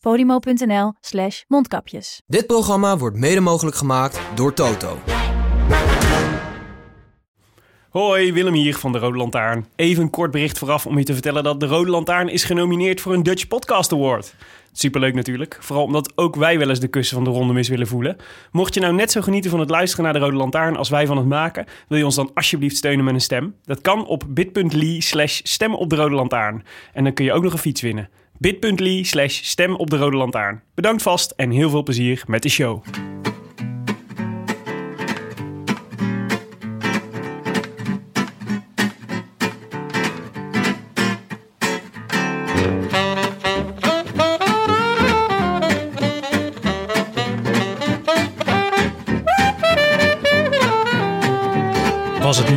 podimo.nl slash mondkapjes. Dit programma wordt mede mogelijk gemaakt door Toto. Hoi, Willem hier van de Rode Lantaarn. Even een kort bericht vooraf om je te vertellen dat de Rode Lantaarn is genomineerd voor een Dutch Podcast Award. Superleuk natuurlijk, vooral omdat ook wij wel eens de kussen van de ronde mis willen voelen. Mocht je nou net zo genieten van het luisteren naar de Rode Lantaarn als wij van het maken, wil je ons dan alsjeblieft steunen met een stem? Dat kan op bit.ly slash stem op de Rode Lantaarn. En dan kun je ook nog een fiets winnen. bit.ly slash stem op de Rode Lantaarn. Bedankt vast en heel veel plezier met de show.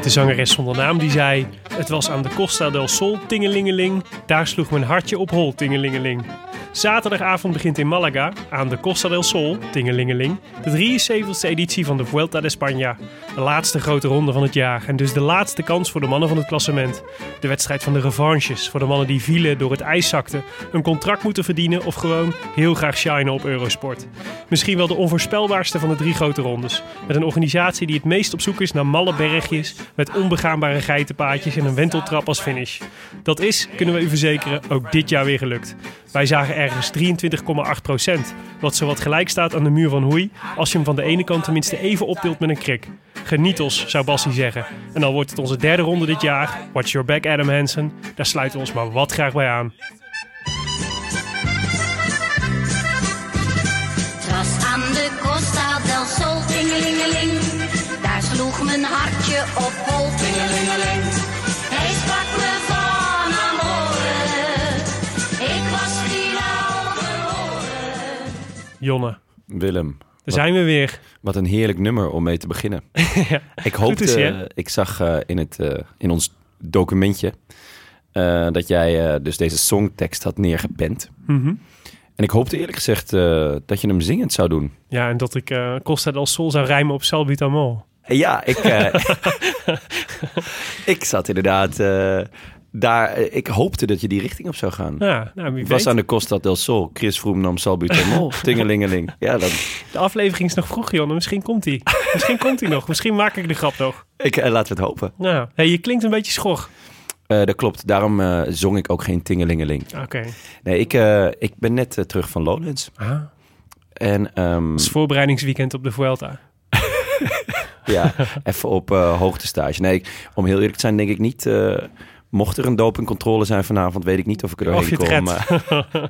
De zangeres zonder naam die zei... Het was aan de Costa del Sol, tingelingeling. Daar sloeg mijn hartje op hol, tingelingeling. Zaterdagavond begint in Malaga, aan de Costa del Sol, tingelingeling... de 73e editie van de Vuelta de España. De laatste grote ronde van het jaar en dus de laatste kans voor de mannen van het klassement. De wedstrijd van de revanches voor de mannen die vielen door het ijs zakten... een contract moeten verdienen of gewoon heel graag shinen op Eurosport. Misschien wel de onvoorspelbaarste van de drie grote rondes. Met een organisatie die het meest op zoek is naar malle bergjes... met onbegaanbare geitenpaadjes en een wenteltrap als finish. Dat is, kunnen we u verzekeren, ook dit jaar weer gelukt. Wij zagen ergens 23,8 procent, wat zowat gelijk staat aan de muur van Hoei... als je hem van de ene kant tenminste even optilt met een krik. Genietels, zou Bassie zeggen. En dan wordt het onze derde ronde dit jaar. Watch your back, Adam Hansen. Daar sluiten we ons maar wat graag bij aan. Daar sloeg mijn hartje op hol. Jonne, Willem, daar zijn we weer. wat een heerlijk nummer om mee te beginnen. ja. Ik hoopte, is, eh, ik zag eh, in, het, eh, in ons documentje dat jij dus deze songtekst had neergepend. Mhm. En ik hoopte eerlijk gezegd dat je hem zingend zou doen. ja, en dat ik Costa del Sol zou rijmen op Salbutamol. Ja, ik, ik zat inderdaad daar. eh, ik hoopte dat je die richting op zou gaan. Ja, nou, wie was weet. aan de Costa del Sol. Chris Froome nam salbutamol. Tingelingeling. Ja, dan, De aflevering is nog vroeg, Jonne. Misschien komt hij. Misschien komt hij nog. Misschien maak ik de grap nog. ik, eh, laten we het hopen. Nou, hey, je klinkt een beetje schor. Eh, dat klopt. Daarom eh, zong ik ook geen tingelingeling. Oké. Nee, ik, eh, ik ben net eh, terug van Lowlands. Ah, En ehm, het is voorbereidingsweekend op de Vuelta. ja, even op eh hoogtestage. Nee, ik- om heel eerlijk te zijn denk ik niet... eh, mocht er een dopingcontrole zijn vanavond, weet ik niet of ik er Of je het kom. redt. maar-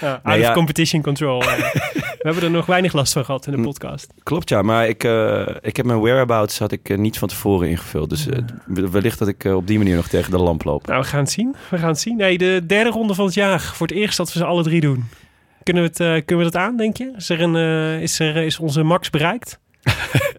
Ja, Nee, competition control. We hebben er nog weinig last van gehad in de podcast. klopt ja, maar ik, eh, ik heb mijn whereabouts had ik eh, niet van tevoren ingevuld. Dus eh, wellicht dat ik op die manier nog tegen de lamp loop. Nou, we gaan het zien. We gaan het zien. Nee, de derde ronde van het jaar. Voor het eerst dat we ze alle drie doen. Kunnen we, het, kunnen we dat aan, denk je? Is, er een, is, er, is onze max bereikt?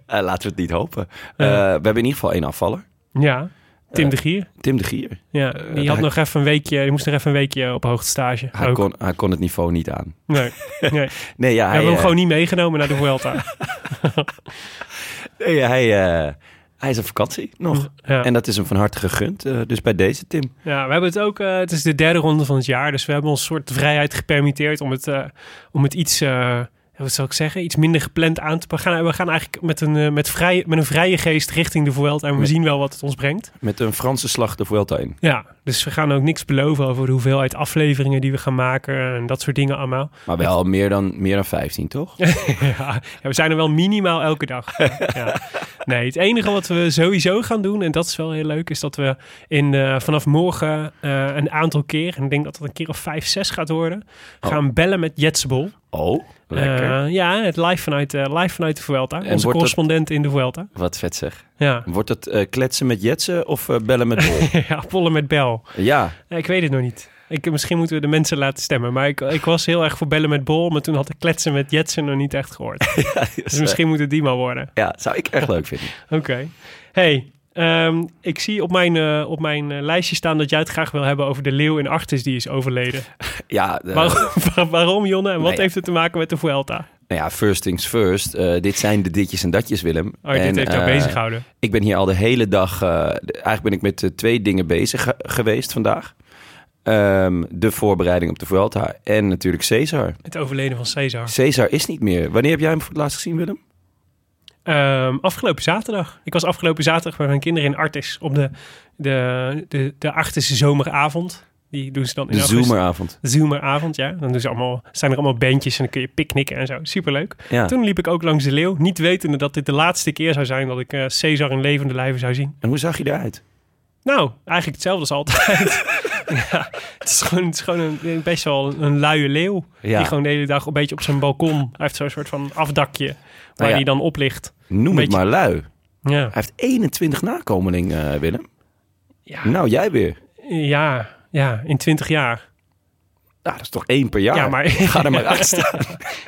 Laten we het niet hopen. We hebben in ieder geval één afvaller. Ja. Tim de Gier. Tim de Gier. Ja, eh, die, had nog even een weekje, die moest nog even een weekje op hoogtestage. Hij Ook. kon, hij kon het niveau niet aan. Nee, nee. Nee, ja, hij, hebben hem eh, gewoon niet meegenomen naar de Vuelta. nee, hij, eh, hij is op vakantie nog. Ja. En dat is hem van harte gegund. dus bij deze, Tim. Ja, we hebben het ook. het is de derde ronde van het jaar, dus we hebben ons soort vrijheid gepermitteerd om het, om het iets, wat zou ik zeggen, iets minder gepland aan te pakken. We gaan, we gaan eigenlijk met een, eh, met, vrij, met een vrije geest richting de Vuelta en we zien wel wat het ons brengt. Met een Franse slag de Vuelta in. Ja, dus we gaan ook niks beloven over de hoeveelheid afleveringen die we gaan maken en dat soort dingen allemaal. Maar wel meer dan, meer dan 15, toch? ja, we zijn er wel minimaal elke dag. ja. Nee, het enige wat we sowieso gaan doen, en dat is wel heel leuk, is dat we in, eh, vanaf morgen eh, een aantal keer, en ik denk dat het een keer of vijf, zes gaat worden, gaan bellen met Jetsbol. Oh, lekker. Eh, ja, het live vanuit, eh, live vanuit de Vuelta. Onze dat- correspondent in de Vuelta. Wat vet zeg. Ja. Wordt het eh, kletsen met jetsen of bellen met bol? ja, pollen met bel. ja, ik weet het nog niet. Ik, misschien moeten we de mensen laten stemmen. Maar ik, ik was heel erg voor bellen met Bol. Maar toen had ik kletsen met Jetsen nog niet echt gehoord. Dus misschien moet het die maar worden. Ja, zou ik echt leuk vinden. Oké. Hey, ehm, ik zie op mijn, eh, op mijn eh, lijstje staan dat jij het graag wil hebben over de leeuw in Artis die is overleden. Ja, de- Waarom, waar- waarom Jonne? En wat Nou heeft het te maken met de Vuelta? nou ja, first things first. Eh, dit zijn de ditjes en datjes, Willem. Oh, dit En, heeft jou bezig gehouden. Ik ben hier al de hele dag... eigenlijk ben ik met twee dingen bezig ge- geweest vandaag. Ehm, de voorbereiding op de Vuelta en natuurlijk Cesar. Het overleden van Cesar. Cesar is niet meer. Wanneer heb jij hem voor het laatst gezien, Willem? Ehm, afgelopen zaterdag. Ik was afgelopen zaterdag met mijn kinderen in Artis op de, de, de, de Artische zomeravond. Die doen ze dan in De augustus. zomeravond. Zomeravond, ja. Dan doen ze allemaal, zijn er allemaal bandjes en dan kun je picknicken en zo. Superleuk. Ja. Toen liep ik ook langs de leeuw, niet wetende dat dit de laatste keer zou zijn dat ik eh Cesar in levende lijven zou zien. En hoe zag je eruit? Nou, eigenlijk hetzelfde als altijd. ja, het is gewoon, het is gewoon een, best wel een luie leeuw. Ja. Die gewoon de hele dag een beetje op zijn balkon. Hij heeft zo'n soort van afdakje waar Nou ja. hij dan op ligt. Noem het maar lui. Ja. Hij heeft 21 nakomelingen, eh, Willem. Ja. Nou, jij weer. Ja, ja, in 20 jaar. Nou, dat is toch één per jaar? Ja, maar- Ga er maar uit staan.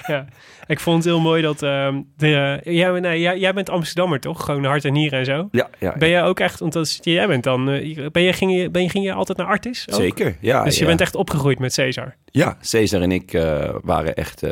Ja. Ik vond het heel mooi dat... ehm de, ja, nee, jij, jij bent Amsterdammer, toch? Gewoon hart en nieren en zo. Ja, ja, Ben jij ook echt... Want als jij bent dan... eh, ben je, ging, je, ben je, ging je altijd naar Artis? ook? zeker. Ja, Dus je ja. bent echt opgegroeid met Cesar. Ja, Cesar en ik eh, waren echt...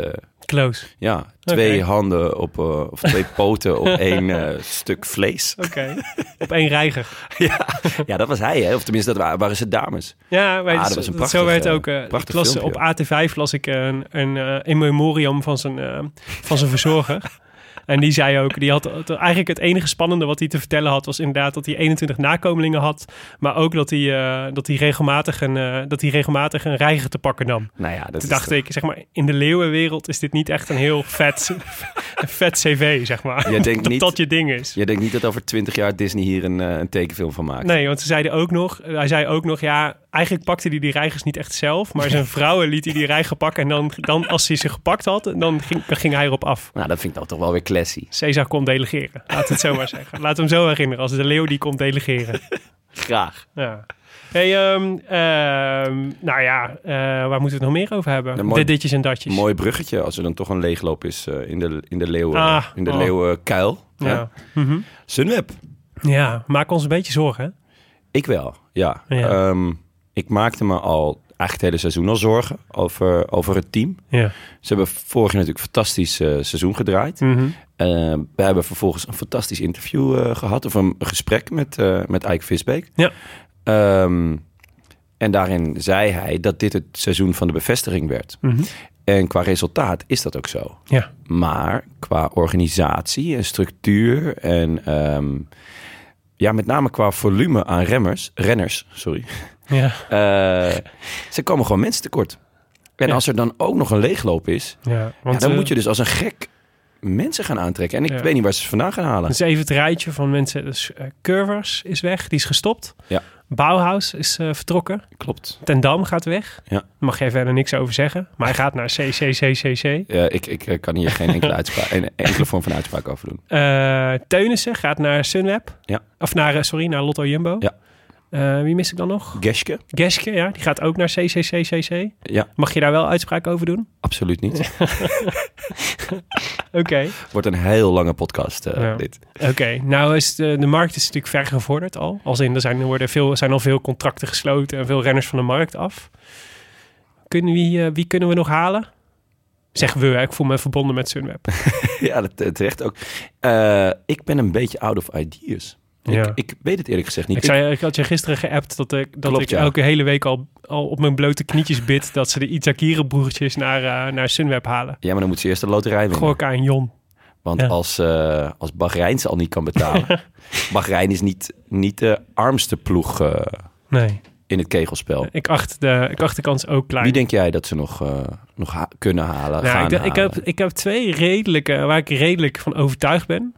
Close. ja, twee Oké. handen op... eh, of twee poten op één eh, stuk vlees. Oké. Op één reiger. ja, ja, dat was hij, hè. Of tenminste, dat waren, waren ze dames. Ja, Ah, dat was een zo prachtig, werd eh, ook. ik prachtig las, filmpje. op AT5 las ik een, een in memoriam van zijn, van zijn verzorger. En die zei ook, die had eigenlijk het enige spannende wat hij te vertellen had, was inderdaad dat hij 21 nakomelingen had. Maar ook dat hij, eh, dat hij, regelmatig, een, eh, dat hij regelmatig een reiger te pakken nam. Nou ja, dat Toen is dacht ik, zeg maar, in de leeuwenwereld is dit niet echt een heel vet, vet cv, zeg maar. Jij denkt dat niet- dat je ding is. Jij denkt niet dat over 20 jaar Disney hier een, eh, een tekenfilm van maakt? Nee, want ze zeiden ook nog, hij zei ook nog, ja, eigenlijk pakte hij die reigers niet echt zelf, maar zijn vrouwen liet hij die reiger pakken en dan, dan als hij ze gepakt had, dan ging, dan ging hij erop af. Nou, dat vind ik dan toch wel weer classy. Cesar kon delegeren, laat het zo maar zeggen. Laat hem zo herinneren, als de leeuw die komt delegeren. Graag. Ja. Hey, ehm, ehm, nou ja, eh, waar moeten we het nog meer over hebben? Mooi- De ditjes en datjes. Mooi bruggetje als er dan toch een leegloop is eh, in de, in de, leeuwen, Ah, in de oh. leeuwenkuil. Ja. Mhm. Sunweb. ja, maak ons een beetje zorgen. hè? Ik wel, ja. Ja. Ehm, ik maakte me al eigenlijk het hele seizoen al zorgen over, over het team. Ja. Ze hebben vorig jaar natuurlijk een fantastisch eh, seizoen gedraaid. Mhm. Eh, we hebben vervolgens een fantastisch interview eh, gehad, of een gesprek met, met Ike Visbeek. Ja. Ehm, en daarin zei hij dat dit het seizoen van de bevestiging werd. Mhm. En qua resultaat is dat ook zo. Ja. Maar qua organisatie en structuur en ehm, ja, met name qua volume aan remmers, renners, sorry. Ja. Eh, ze komen gewoon mensen tekort. En Ja. als er dan ook nog een leegloop is, ja, want dan eh, moet je dus als een gek mensen gaan aantrekken. En ik weet niet waar ze ze vandaan gaan halen. Dus even het rijtje van mensen. Dus eh, Curvers is weg, die is gestopt. Ja. Bauhaus is vertrokken. Klopt. Ten Dam gaat weg. Ja. Mag jij verder niks over zeggen. Maar hij gaat naar CCCCC. Ja, ik, ik kan hier geen enkele, uitspraak, een enkele vorm van uitspraak over doen. Eh Teunissen gaat naar Sunweb. Ja. Of naar, sorry, naar Lotto Jumbo. Ja. Eh, wie mis ik dan nog? Geske? Geske, ja. Die gaat ook naar CCCCC. Ja, Mag je daar wel uitspraak over doen? absoluut niet. Oké. Wordt een heel lange podcast, eh, Ja. dit. Oké, nou is de, de markt is natuurlijk ver gevorderd al. Als in, er zijn, er worden veel, zijn al veel contracten gesloten en veel renners van de markt af. Kunnen wie, eh, wie kunnen we nog halen? Zeg we, ik voel me verbonden met Sunweb. ja, dat terecht ook. Ik ben een beetje out of ideas. Ja. Ik, ik weet het eerlijk gezegd niet. Ik, zei, ik had je gisteren geappt dat ik, dat Klopt, ik ja. elke hele week al, al op mijn blote knietjes bid dat ze de Itakire broertjes naar, eh, naar Sunweb halen. Ja, maar dan moet ze eerst de loterij winnen. Gorka en Jon. Want Ja. als, eh als Bahrein ze al niet kan betalen. Bahrein is niet, niet de armste ploeg eh, Nee, in het kegelspel. ik acht, de, ik acht de kans ook klein. Wie denk jij dat ze nog, nog ha- kunnen halen? Nou, gaan ik, ik, heb, ik heb twee redelijke, waar ik redelijk van overtuigd ben.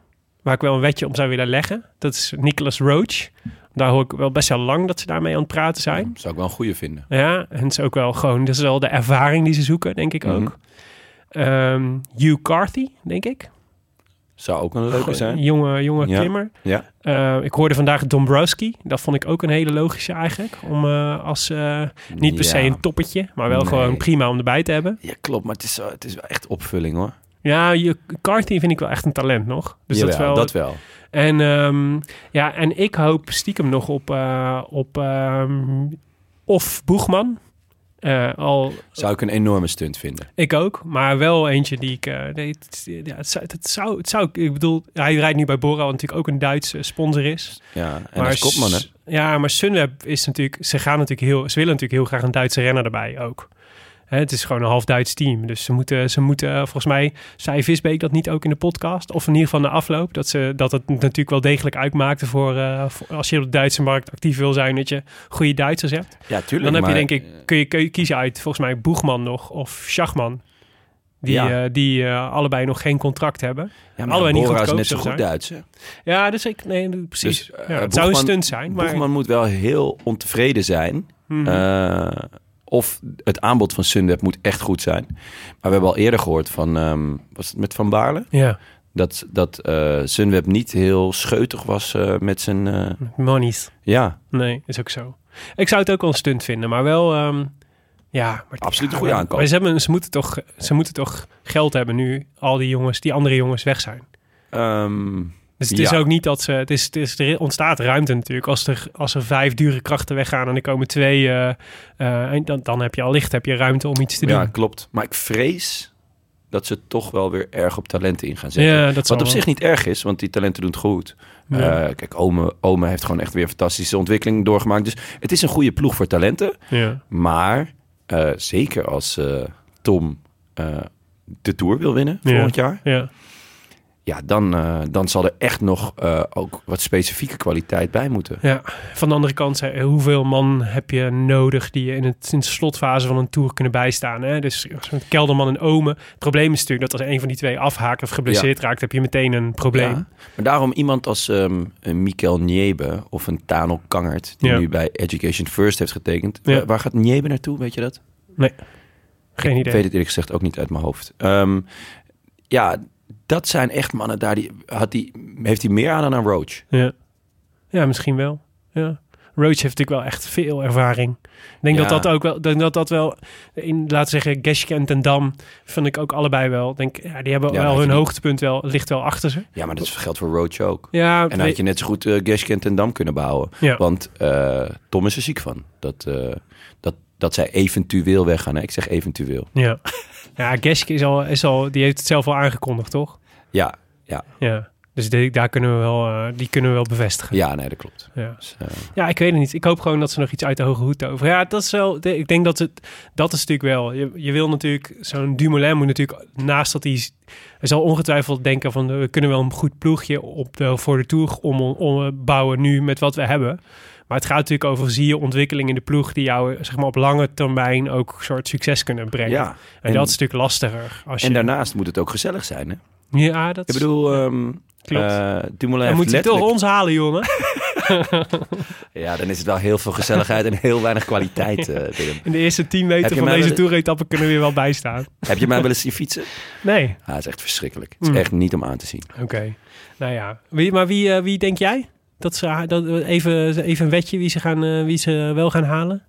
Waar ik wel een wetje om zou willen leggen. Dat is Nicholas Roach. Daar hoor ik wel best wel lang dat ze daarmee aan het praten zijn. Zou ik wel een goede vinden. Ja, en het is ook wel gewoon, dat is wel de ervaring die ze zoeken, denk ik ook. Mhm. Ehm, Hugh Carthy, denk ik. Zou ook een leuke zijn. jonge, jonge Ja. klimmer. Ja. Eh, ik hoorde vandaag Dombrowski. Dat vond ik ook een hele logische eigenlijk. Om eh, als, eh, niet per se een toppetje, maar wel Nee. gewoon prima om erbij te hebben. Ja, klopt. Maar het is, het is wel echt opvulling, hoor. Ja, je, Carty vind ik wel echt een talent nog. Dus dat, wel, dat wel. En, ehm, ja, en ik hoop stiekem nog op, eh, op ehm, of Boegman. Eh, al, Zou ik een enorme stunt vinden. ik ook, maar wel eentje die ik... eh, nee, het, ja, het, zou, het, zou, het zou... Ik bedoel, hij rijdt nu bij Bora, wat natuurlijk ook een Duitse sponsor is. Ja, en als kopman, hè? S- Ja, maar Sunweb is natuurlijk... Ze gaan natuurlijk heel... Ze willen natuurlijk heel graag een Duitse renner erbij ook. Het is gewoon een half Duits team. Dus ze moeten, ze moeten eh, volgens mij, zei Visbeek dat niet ook in de podcast, of in ieder geval na afloop, dat, ze, dat het natuurlijk wel degelijk uitmaakte voor, eh, voor als je op de Duitse markt actief wil zijn, dat je goede Duitsers hebt. Ja, tuurlijk. Dan heb maar- je denk ik, kun je, kun je kiezen uit volgens mij Boegman nog of Schachman. Die, Ja. eh, die allebei nog geen contract hebben. Ja, maar allebei niet Bora is goedkoop net zo goed. Duits, hè? Ja, dus ik, nee, precies. Dus, ja, het zou een stunt zijn, maar... Boegman moet wel heel ontevreden zijn. Mhm. Of het aanbod van Sunweb moet echt goed zijn. Maar we hebben al eerder gehoord van, ehm, was het met Van Baarle? ja, Dat, dat eh, Sunweb niet heel scheutig was eh, met zijn... eh, monies. ja, Nee, is ook zo. Ik zou het ook wel een stunt vinden, maar wel... ehm, ja, maar, Absoluut een goede maar- aankoop. Maar ze, hebben, ze, moeten toch, ze moeten toch geld hebben nu al die jongens, die andere jongens weg zijn. ehm, Dus het is Ja. ook niet dat ze... Het is, het is, er ontstaat ruimte natuurlijk. Als er, als er vijf dure krachten weggaan en er komen twee... en dan, dan heb je allicht heb je ruimte om iets te ja, doen. klopt. Maar ik vrees dat ze toch wel weer erg op talenten in gaan zetten. Ja, Wat op wel. zich niet erg is, want die talenten doen het goed. Ja. Eh, kijk, Ome, Ome heeft gewoon echt weer fantastische ontwikkeling doorgemaakt. Dus het is een goede ploeg voor talenten. Ja. Maar zeker als Tom de Tour wil winnen Ja. volgend jaar... Ja. Ja, dan, eh, dan zal er echt nog eh, ook wat specifieke kwaliteit bij moeten. Ja, van de andere kant, hoeveel man heb je nodig die je in, het, in de slotfase van een tour kunnen bijstaan? Hè? Dus met Kelderman en Omen. Het probleem is natuurlijk dat als een van die twee afhaakt of geblesseerd raakt, heb je meteen een probleem. Ja. Maar daarom iemand als ehm een Mikkel Niebe of een Tano Kangert... die Ja. nu bij Education First heeft getekend. Waar- Waar gaat Niebe naartoe, weet je dat? Geen Ik idee. weet het eerlijk gezegd ook niet uit mijn hoofd. Ehm, ja, dat zijn echt mannen daar. Die, had die, heeft hij meer aan dan aan Roach? Ja. ja, misschien wel. Ja. Roach heeft natuurlijk wel echt veel ervaring. Ik denk Ja. dat dat ook wel, denk dat dat wel, in, laten we zeggen, Geschke en Ten Dam, vind ik ook allebei wel. Denk, ja, die hebben Ja, wel hun hoogtepunt wel, ligt wel achter ze. Ja, maar dat geldt voor Roach ook. Ja, En dan had je net zo goed uh, Geschke en Dam kunnen bouwen. Ja. Want eh, Tom is er ziek van. Dat, eh, dat, dat zij eventueel weggaan. Hè? Ik zeg eventueel. ja. ja Geschke is al, is al, die heeft het zelf al aangekondigd, toch? Ja, ja, Ja. Dus die, daar kunnen we wel, eh, die kunnen we wel bevestigen. ja, nee, dat klopt. Ja. Dus, eh, Ja, ik weet het niet. Ik hoop gewoon dat ze nog iets uit de hoge hoed over. Ja, dat is wel. Ik denk dat het. Dat is natuurlijk wel. Je, je wil natuurlijk. Zo'n Dumoulin moet natuurlijk. Naast dat hij. Hij zal ongetwijfeld denken van. We kunnen wel een goed ploegje op de, voor de tour om, om bouwen nu met wat we hebben. Maar het gaat natuurlijk over. Zie je ontwikkeling in de ploeg die jou zeg maar op lange termijn ook een soort succes kunnen brengen. ja. en, en- dat is natuurlijk lastiger. Als je, En daarnaast moet het ook gezellig zijn. Hè? ja, dat Ik bedoel, ehm Klopt. eh, Dumoulin moet hij toch ons halen, jongen. Ja, dan is het wel heel veel gezelligheid en heel weinig kwaliteit. eh. In de eerste 10 Heb meter je van deze wel- toeretappe kunnen we weer wel bijstaan. Heb je mij wel eens zien fietsen? Nee. Ja, het is echt verschrikkelijk. Het is Mm. echt niet om aan te zien. Oké. Nou ja. Wie, maar wie, eh, wie denk jij? Dat ze dat, even, even een wetje wie ze, gaan, eh, wie ze wel gaan halen?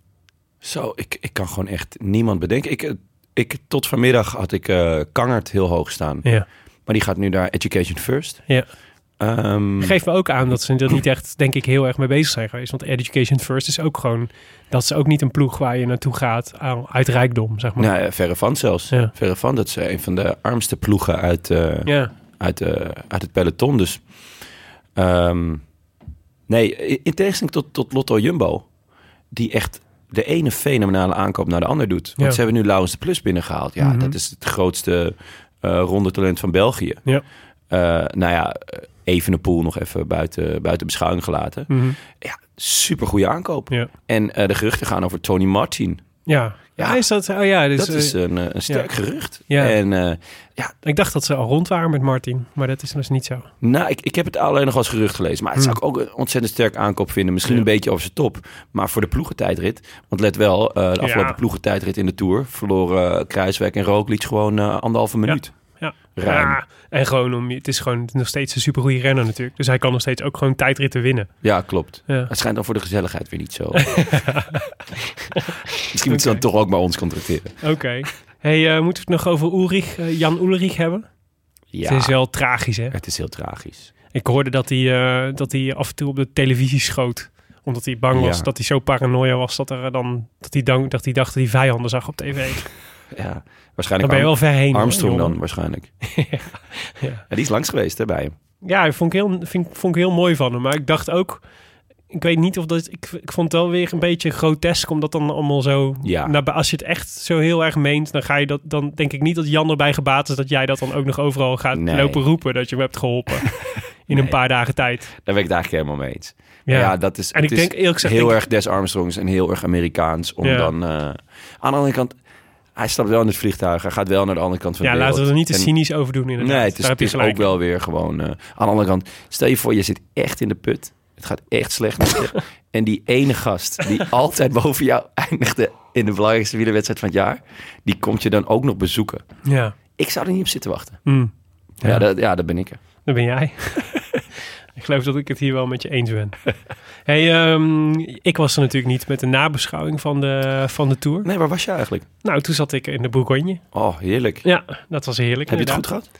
Zo, ik, ik kan gewoon echt niemand bedenken. Ik, eh, ik, tot vanmiddag had ik eh Kangert heel hoog staan. Ja. Maar die gaat nu naar Education First. Ja. Ehm, Geef me ook aan dat ze er niet echt, denk ik, heel erg mee bezig zijn geweest. Want Education First is ook gewoon... Dat is ook niet een ploeg waar je naartoe gaat uit rijkdom, zeg maar. nou, ja, verre van zelfs. Ja. Verre van. Dat is een van de armste ploegen uit, eh, Ja. uit, eh, uit het peloton. Dus ehm, nee, in in tegenstelling tot, tot Lotto Jumbo, die echt de ene fenomenale aankoop naar de ander doet. Want Ja. ze hebben nu Laurens de Plus binnengehaald. Ja, Mhm. dat is het grootste eh ronde talent van België. Ja. Eh, nou ja, even een pool nog even buiten, buiten beschouwing gelaten. Mhm. Ja, super goede aankoop. Ja. En eh, de geruchten gaan over Tony Martin. Ja. Ja, Ja. is dat... Oh ja, dus, dat is eh, een, eh, een sterk gerucht. Ja. En eh, ik dacht dat ze al rond waren met Martin. Maar dat is dus niet zo. Nou, ik, ik heb het alleen nog als gerucht gelezen. Maar het zou ik ook een ontzettend sterk aankoop vinden. Misschien Hmm. Ja. een beetje over zijn top. Maar voor de ploegentijdrit. Want let wel, de afgelopen Ja. ploegentijdrit in de Tour... verloren uh, Kruiswijk en Roglic gewoon anderhalve minuut. Ja. En gewoon om, het is gewoon nog steeds een supergoeie renner natuurlijk. Dus hij kan nog steeds ook gewoon tijdritten winnen. Ja, klopt. Ja. Het schijnt dan voor de gezelligheid weer niet zo. Misschien moeten ze dan toch ook maar ons contracteren. Oké. Hey, eh, moeten we het nog over Ulrich, eh, Jan Ulrich hebben? Ja, Het is wel tragisch, hè? het is heel tragisch. Ik hoorde dat hij, eh, dat hij af en toe op de televisie schoot. Omdat hij bang was Ja. dat hij zo paranoia was dat, er dan, dat, hij dan, dat hij dacht dat hij vijanden zag op tv. Ja, Dan waarschijnlijk ben je wel ver heen. Armstrong dan waarschijnlijk. ja. Ja, die is langs geweest hè, bij hem. Ja, ik vond ik, heel, vind, vond ik heel mooi van hem. Maar ik dacht ook... Ik weet niet of dat... Ik, ik vond het wel weer een beetje grotesk... omdat dan allemaal zo... Ja. Nou, als je het echt zo heel erg meent... dan ga je dat... Dan denk ik niet dat Jan erbij gebaat is... dat jij dat dan ook nog overal gaat Nee. lopen roepen... dat je hem hebt geholpen. In een paar dagen tijd. Daar ben ik het eigenlijk helemaal mee eens. Ja. Ja, dat is, En ik is denk eerlijk gezegd... heel erg Des Armstrongs en heel erg Amerikaans. Om Ja. dan... eh, aan de andere kant, hij stapt wel in het vliegtuig. Hij gaat wel naar de andere kant van Ja, de laten we wereld. er niet te En- cynisch over doen inderdaad. Nee, het is, het is ook wel weer gewoon... eh, aan de andere kant, stel je voor, je zit echt in de put. Het gaat echt slecht met je. en die ene gast die altijd boven jou eindigde... in de belangrijkste wielerwedstrijd van het jaar... die komt je dan ook nog bezoeken. Ja. Ik zou er niet op zitten wachten. Mm. Ja, Ja. dat, ja dat ben ik. Dat ben jij. Geloof dat ik het hier wel met je eens ben. hey, ehm, ik was er natuurlijk niet met de nabeschouwing van de, van de Tour. Nee, waar was je eigenlijk? Nou, toen zat ik in de Bourgogne. Oh, heerlijk. Ja, dat was heerlijk. Heb je het goed gehad?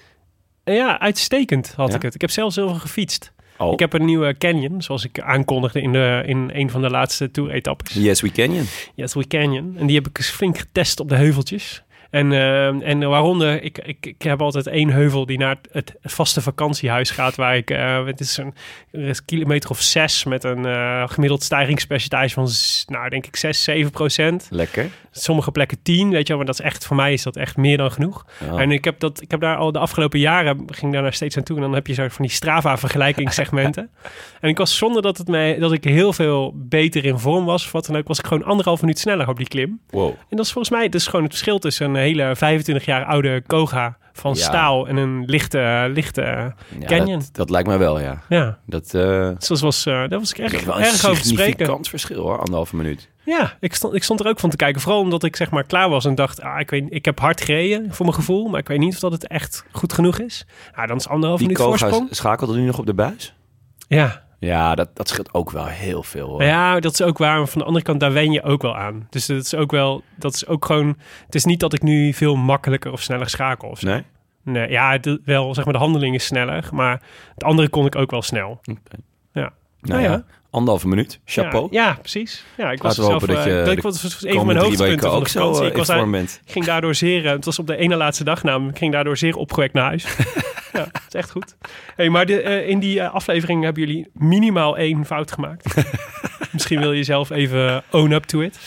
Ja, uitstekend had Ja? ik het. Ik heb zelfs heel veel gefietst. Oh, Ik heb een nieuwe Canyon, zoals ik aankondigde in, de, in een van de laatste Tour-etappes. Yes We Canyon. Yes, We Canyon. En die heb ik eens flink getest op de heuveltjes. En, eh, en waaronder, ik, ik, ik heb altijd één heuvel die naar het, het vaste vakantiehuis gaat. Waar ik, eh, het is een, er is een kilometer of zes met een eh, gemiddeld stijgingspercentage van, nou denk ik, 6, 7 procent. Lekker. Sommige plekken 10, weet je wel. Maar dat is echt, voor mij is dat echt meer dan genoeg. Oh. En ik heb, dat, ik heb daar al de afgelopen jaren, ging daar naar steeds aan toe. En dan heb je zo van die Strava-vergelijkingssegmenten. en ik was zonder dat, het mij, dat ik heel veel beter in vorm was, of wat dan ook, was ik gewoon anderhalf minuut sneller op die klim. Wow. En dat is volgens mij dus gewoon het verschil tussen hele 25 jaar oude Koga van Ja. staal en een lichte, lichte Ja, Canyon. Dat, dat lijkt mij wel, ja. ja. Dat, Dus dat was, eh, daar was ik dat is erg, erg over te spreken. significant verschil hoor, anderhalve minuut. Ja, ik stond, ik stond er ook van te kijken. Vooral omdat ik zeg maar klaar was en dacht, ah, ik, weet, ik heb hard gereden voor mijn gevoel, maar ik weet niet of dat het echt goed genoeg is. Ja, dan is anderhalf Die minuut voorsprong. Koga schakelde nu nog op de buis? Ja. Ja, dat, dat scheelt ook wel heel veel hoor. Ja, dat is ook waar. Maar van de andere kant, daar wen je ook wel aan. Dus dat is ook wel, dat is ook gewoon, het is niet dat ik nu veel makkelijker of sneller schakel of zo. Nee? Nee, ja, de, wel, zeg maar, de handeling is sneller, maar het andere kon ik ook wel snel. Ja. Nou Nou ja, anderhalve minuut. Chapeau. Ja, ja, precies. Ja, ik was Laten we zelf, dat dat ik was was een van mijn hoogtepunten van ook zo vakantie. eh, Ik was ik ging daardoor zeer, eh, het was op de ene laatste dag namelijk, ik ging daardoor zeer opgewekt naar huis. ja, dat is echt goed. Hey, maar de, in die aflevering hebben jullie minimaal één fout gemaakt. Misschien wil je zelf even own up to it.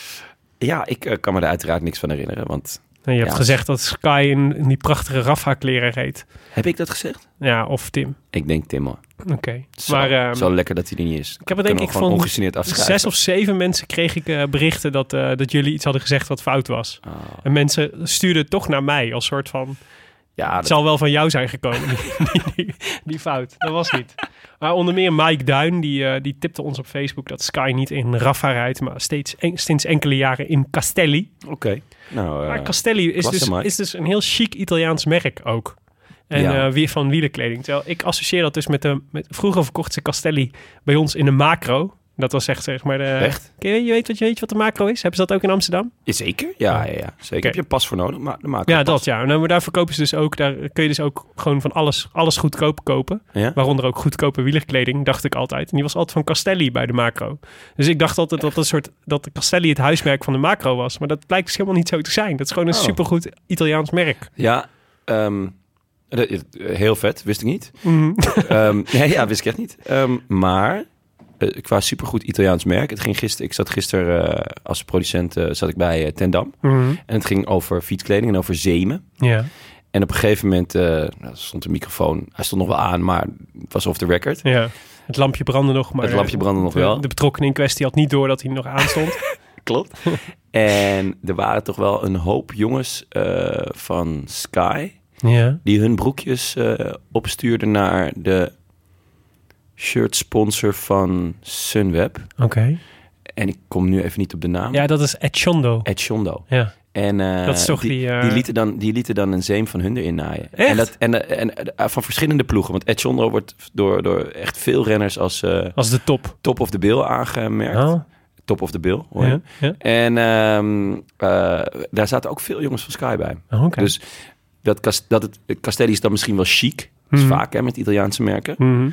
Ja, ik kan me er uiteraard niks van herinneren. Want En je hebt Ja. gezegd dat Sky in, in die prachtige Rafa-kleren reed. heb ik dat gezegd? Ja, of Tim. Ik denk Tim hoor. Oké. Zo, Maar ehm, zo lekker dat hij er niet is. ik heb er denk ik van zes of zeven mensen kreeg ik eh, berichten dat, eh, dat jullie iets hadden gezegd wat fout was. Ah, En mensen stuurden het toch naar mij als soort van... ja, Het dat- zal wel van jou zijn gekomen, die, die, die fout. Dat was niet. Maar onder meer Mike Duin, die, eh, die tipte ons op Facebook dat Sky niet in Raffa rijdt, maar steeds, en- sinds enkele jaren in Castelli. Oké. Nou, eh, maar Castelli is dus, Mike. is dus een heel chic Italiaans merk ook. En Ja. eh, weer van wielerkleding. Terwijl ik associeer dat dus met de... Met, vroeger verkocht ze Castelli bij ons in de macro. Dat was echt zeg maar de... Echt? Je, je weet wat, je weet wat de macro is? Hebben ze dat ook in Amsterdam? Zeker? Ja, ja, ja. Zeker. Heb je een pas voor nodig? Maar, maken we Ja, pas. dat ja. Nou, maar daar verkopen ze dus ook, daar kun je dus ook gewoon van alles, alles goedkoop kopen. Ja? Waaronder ook goedkope wielerkleding, dacht ik altijd. En die was altijd van Castelli bij de macro. Dus ik dacht altijd dat, een soort, dat de Castelli het huismerk van de macro was. Maar dat blijkt dus helemaal niet zo te zijn. Dat is gewoon een Oh. supergoed Italiaans merk. Ja, ehm, dat heel vet. Wist ik niet. Mhm. Ehm, nee, ja, wist ik echt niet. Ehm, maar eh, qua supergoed Italiaans merk. Het ging gisteren, ik zat gisteren eh, als producent eh, zat ik bij Tendam. Mhm. En het ging over fietskleding en over zemen. Ja, En op een gegeven moment nou, stond de microfoon. Hij stond nog wel aan, maar het was off the record. ja. Het lampje brandde nog, maar Het lampje brandde nog de, wel. de betrokkenen in kwestie had niet door dat hij nog aanstond. Klopt. en er waren toch wel een hoop jongens van Sky... ja. die hun broekjes opstuurden naar de shirt sponsor van Sunweb. Oké. En ik kom nu even niet op de naam. Ja, dat is Echondo. Ed Shondo. Ja. En eh, Dat is toch die, eh, die, lieten dan, die lieten dan een zeem van hun erin naaien. Echt? En, dat, en, en eh, van verschillende ploegen. Want Ed Sondro wordt door, door echt veel renners als Als de top. top of the bill aangemerkt. Oh, Top of the bill, hoor ja, ja. En ehm, eh, daar zaten ook veel jongens van Sky bij. Oh, Oké. Dus dat, dat het, Castelli is dan misschien wel chic. Dat is Mhm. vaak hè, met Italiaanse merken. Mhm.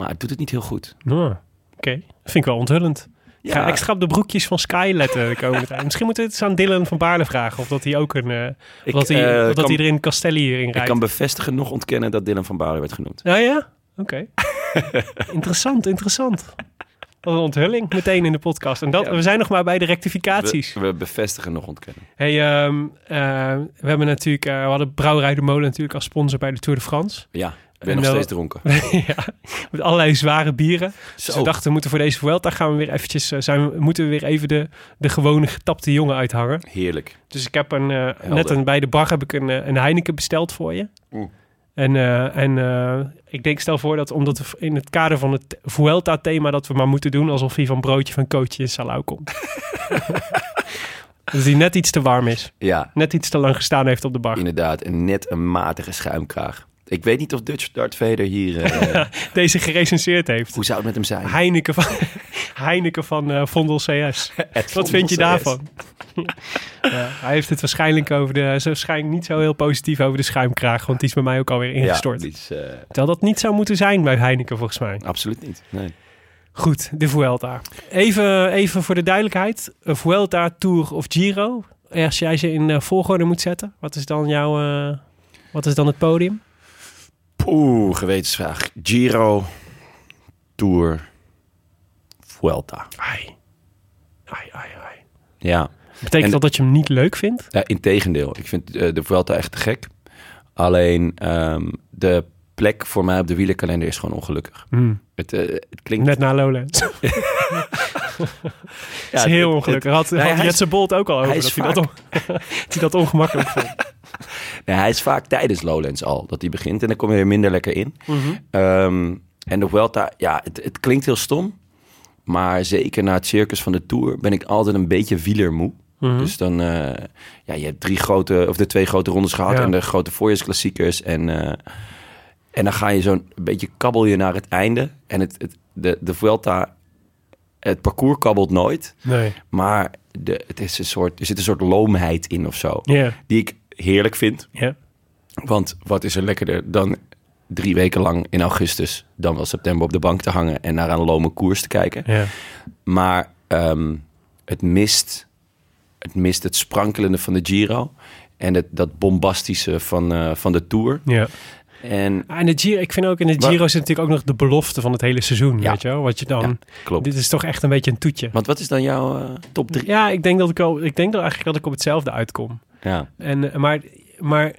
Maar het doet het niet heel goed. Nou, Oké, vind ik wel onthullend. Ik ga Ja. extra op de broekjes van Sky letten de komende tijd. Misschien moeten we het eens aan Dylan van Baarle vragen. Of dat hij ook een... eh Ik, dat hij, eh, of dat hij er in Castelli hierin ik rijdt. kan bevestigen, nog ontkennen dat Dylan van Baarle werd genoemd. Ja, ja? Oké. interessant, interessant. Wat een onthulling, meteen in de podcast. En dat, Ja. we zijn nog maar bij de rectificaties. We, we bevestigen, nog ontkennen. Hey, ehm, eh, we hebben natuurlijk, we hadden Brouwerij de Molen natuurlijk als sponsor bij de Tour de France. Ja, ik ben En nog steeds dronken. ja, met allerlei zware bieren. Dus Zo. we dachten, we moeten voor deze Vuelta gaan we weer eventjes, eh, zijn we, moeten we weer even de, de gewone getapte jongen uithangen. Heerlijk. Dus ik heb een, eh, net een, bij de bar heb ik een, eh, een Heineken besteld voor je. En, en ik denk, stel voor dat omdat we in het kader van het Vuelta-thema... dat we maar moeten doen alsof hij van broodje van coachje in Salau komt. dat die net iets te warm is. Ja, Net iets te lang gestaan heeft op de bar. inderdaad. En net een matige schuimkraag. Ik weet niet of Dutch Dart Vader hier... eh, Deze gerecenseerd heeft. hoe zou het met hem zijn? Heineken van, Heineken van eh, Vondel CS. Wat vind je daarvan? ja, hij heeft het waarschijnlijk over de... Waarschijnlijk niet zo heel positief over de schuimkraag. Want die is bij mij ook alweer Ja, ingestort. die is, eh, Terwijl dat niet zou moeten zijn bij Heineken volgens mij. absoluut niet. Nee. Goed, de Vuelta. Even, even voor de duidelijkheid. Een Vuelta, Tour of Giro. Als jij ze in volgorde moet zetten. Wat is dan jouw... wat is dan het podium? Oeh, gewetensvraag. Giro, Tour, Vuelta. Ai. Ai, ai, ai. Ja, Betekent En- dat dat je hem niet leuk vindt? ja integendeel. Ik vind eh, de Vuelta echt te gek. Alleen ehm, de plek voor mij op de wielerkalender is gewoon ongelukkig. Het, eh, het klinkt... Net na Lowlands. ja, Het is heel het- ongelukkig. Had, Nee, had hij Jetse Bolt ook al over. hij dat, hij dat, on- dat ongemakkelijk vond. Hij is vaak tijdens Lowlands al dat hij begint en dan kom je er minder lekker in. Mhm. Ehm, en de Vuelta, ja, het, het klinkt heel stom. Maar zeker na het circus van de Tour ben ik altijd een beetje wielermoe. Mhm. Dus dan, eh, ja, je hebt drie grote, of de twee grote rondes gehad Ja. en de grote voorjaarsklassiekers. En, eh, en dan ga je zo'n beetje kabbel je naar het einde. En het, het, de, de Vuelta, het parcours kabbelt nooit. Nee. Maar de, het is een soort, er zit een soort loomheid in of zo. Die ik heerlijk vind. Want wat is er lekkerder dan drie weken lang in augustus, dan wel september op de bank te hangen en naar een lome koers te kijken. Maar ehm, het mist het mist het sprankelende van de Giro en het, dat bombastische van, eh, van de Tour. Ja. En Ah, En de Giro, ik vind ook in de Giro zit natuurlijk ook nog de belofte van het hele seizoen. Ja. Weet je wel? Wat je dan. Ja, klopt. Dit is toch echt een beetje een toetje. Want wat is dan jouw eh, top drie? Ja, ik denk dat ik al. Ik denk dat eigenlijk dat ik op hetzelfde uitkom. Ja. En, eh, maar, maar,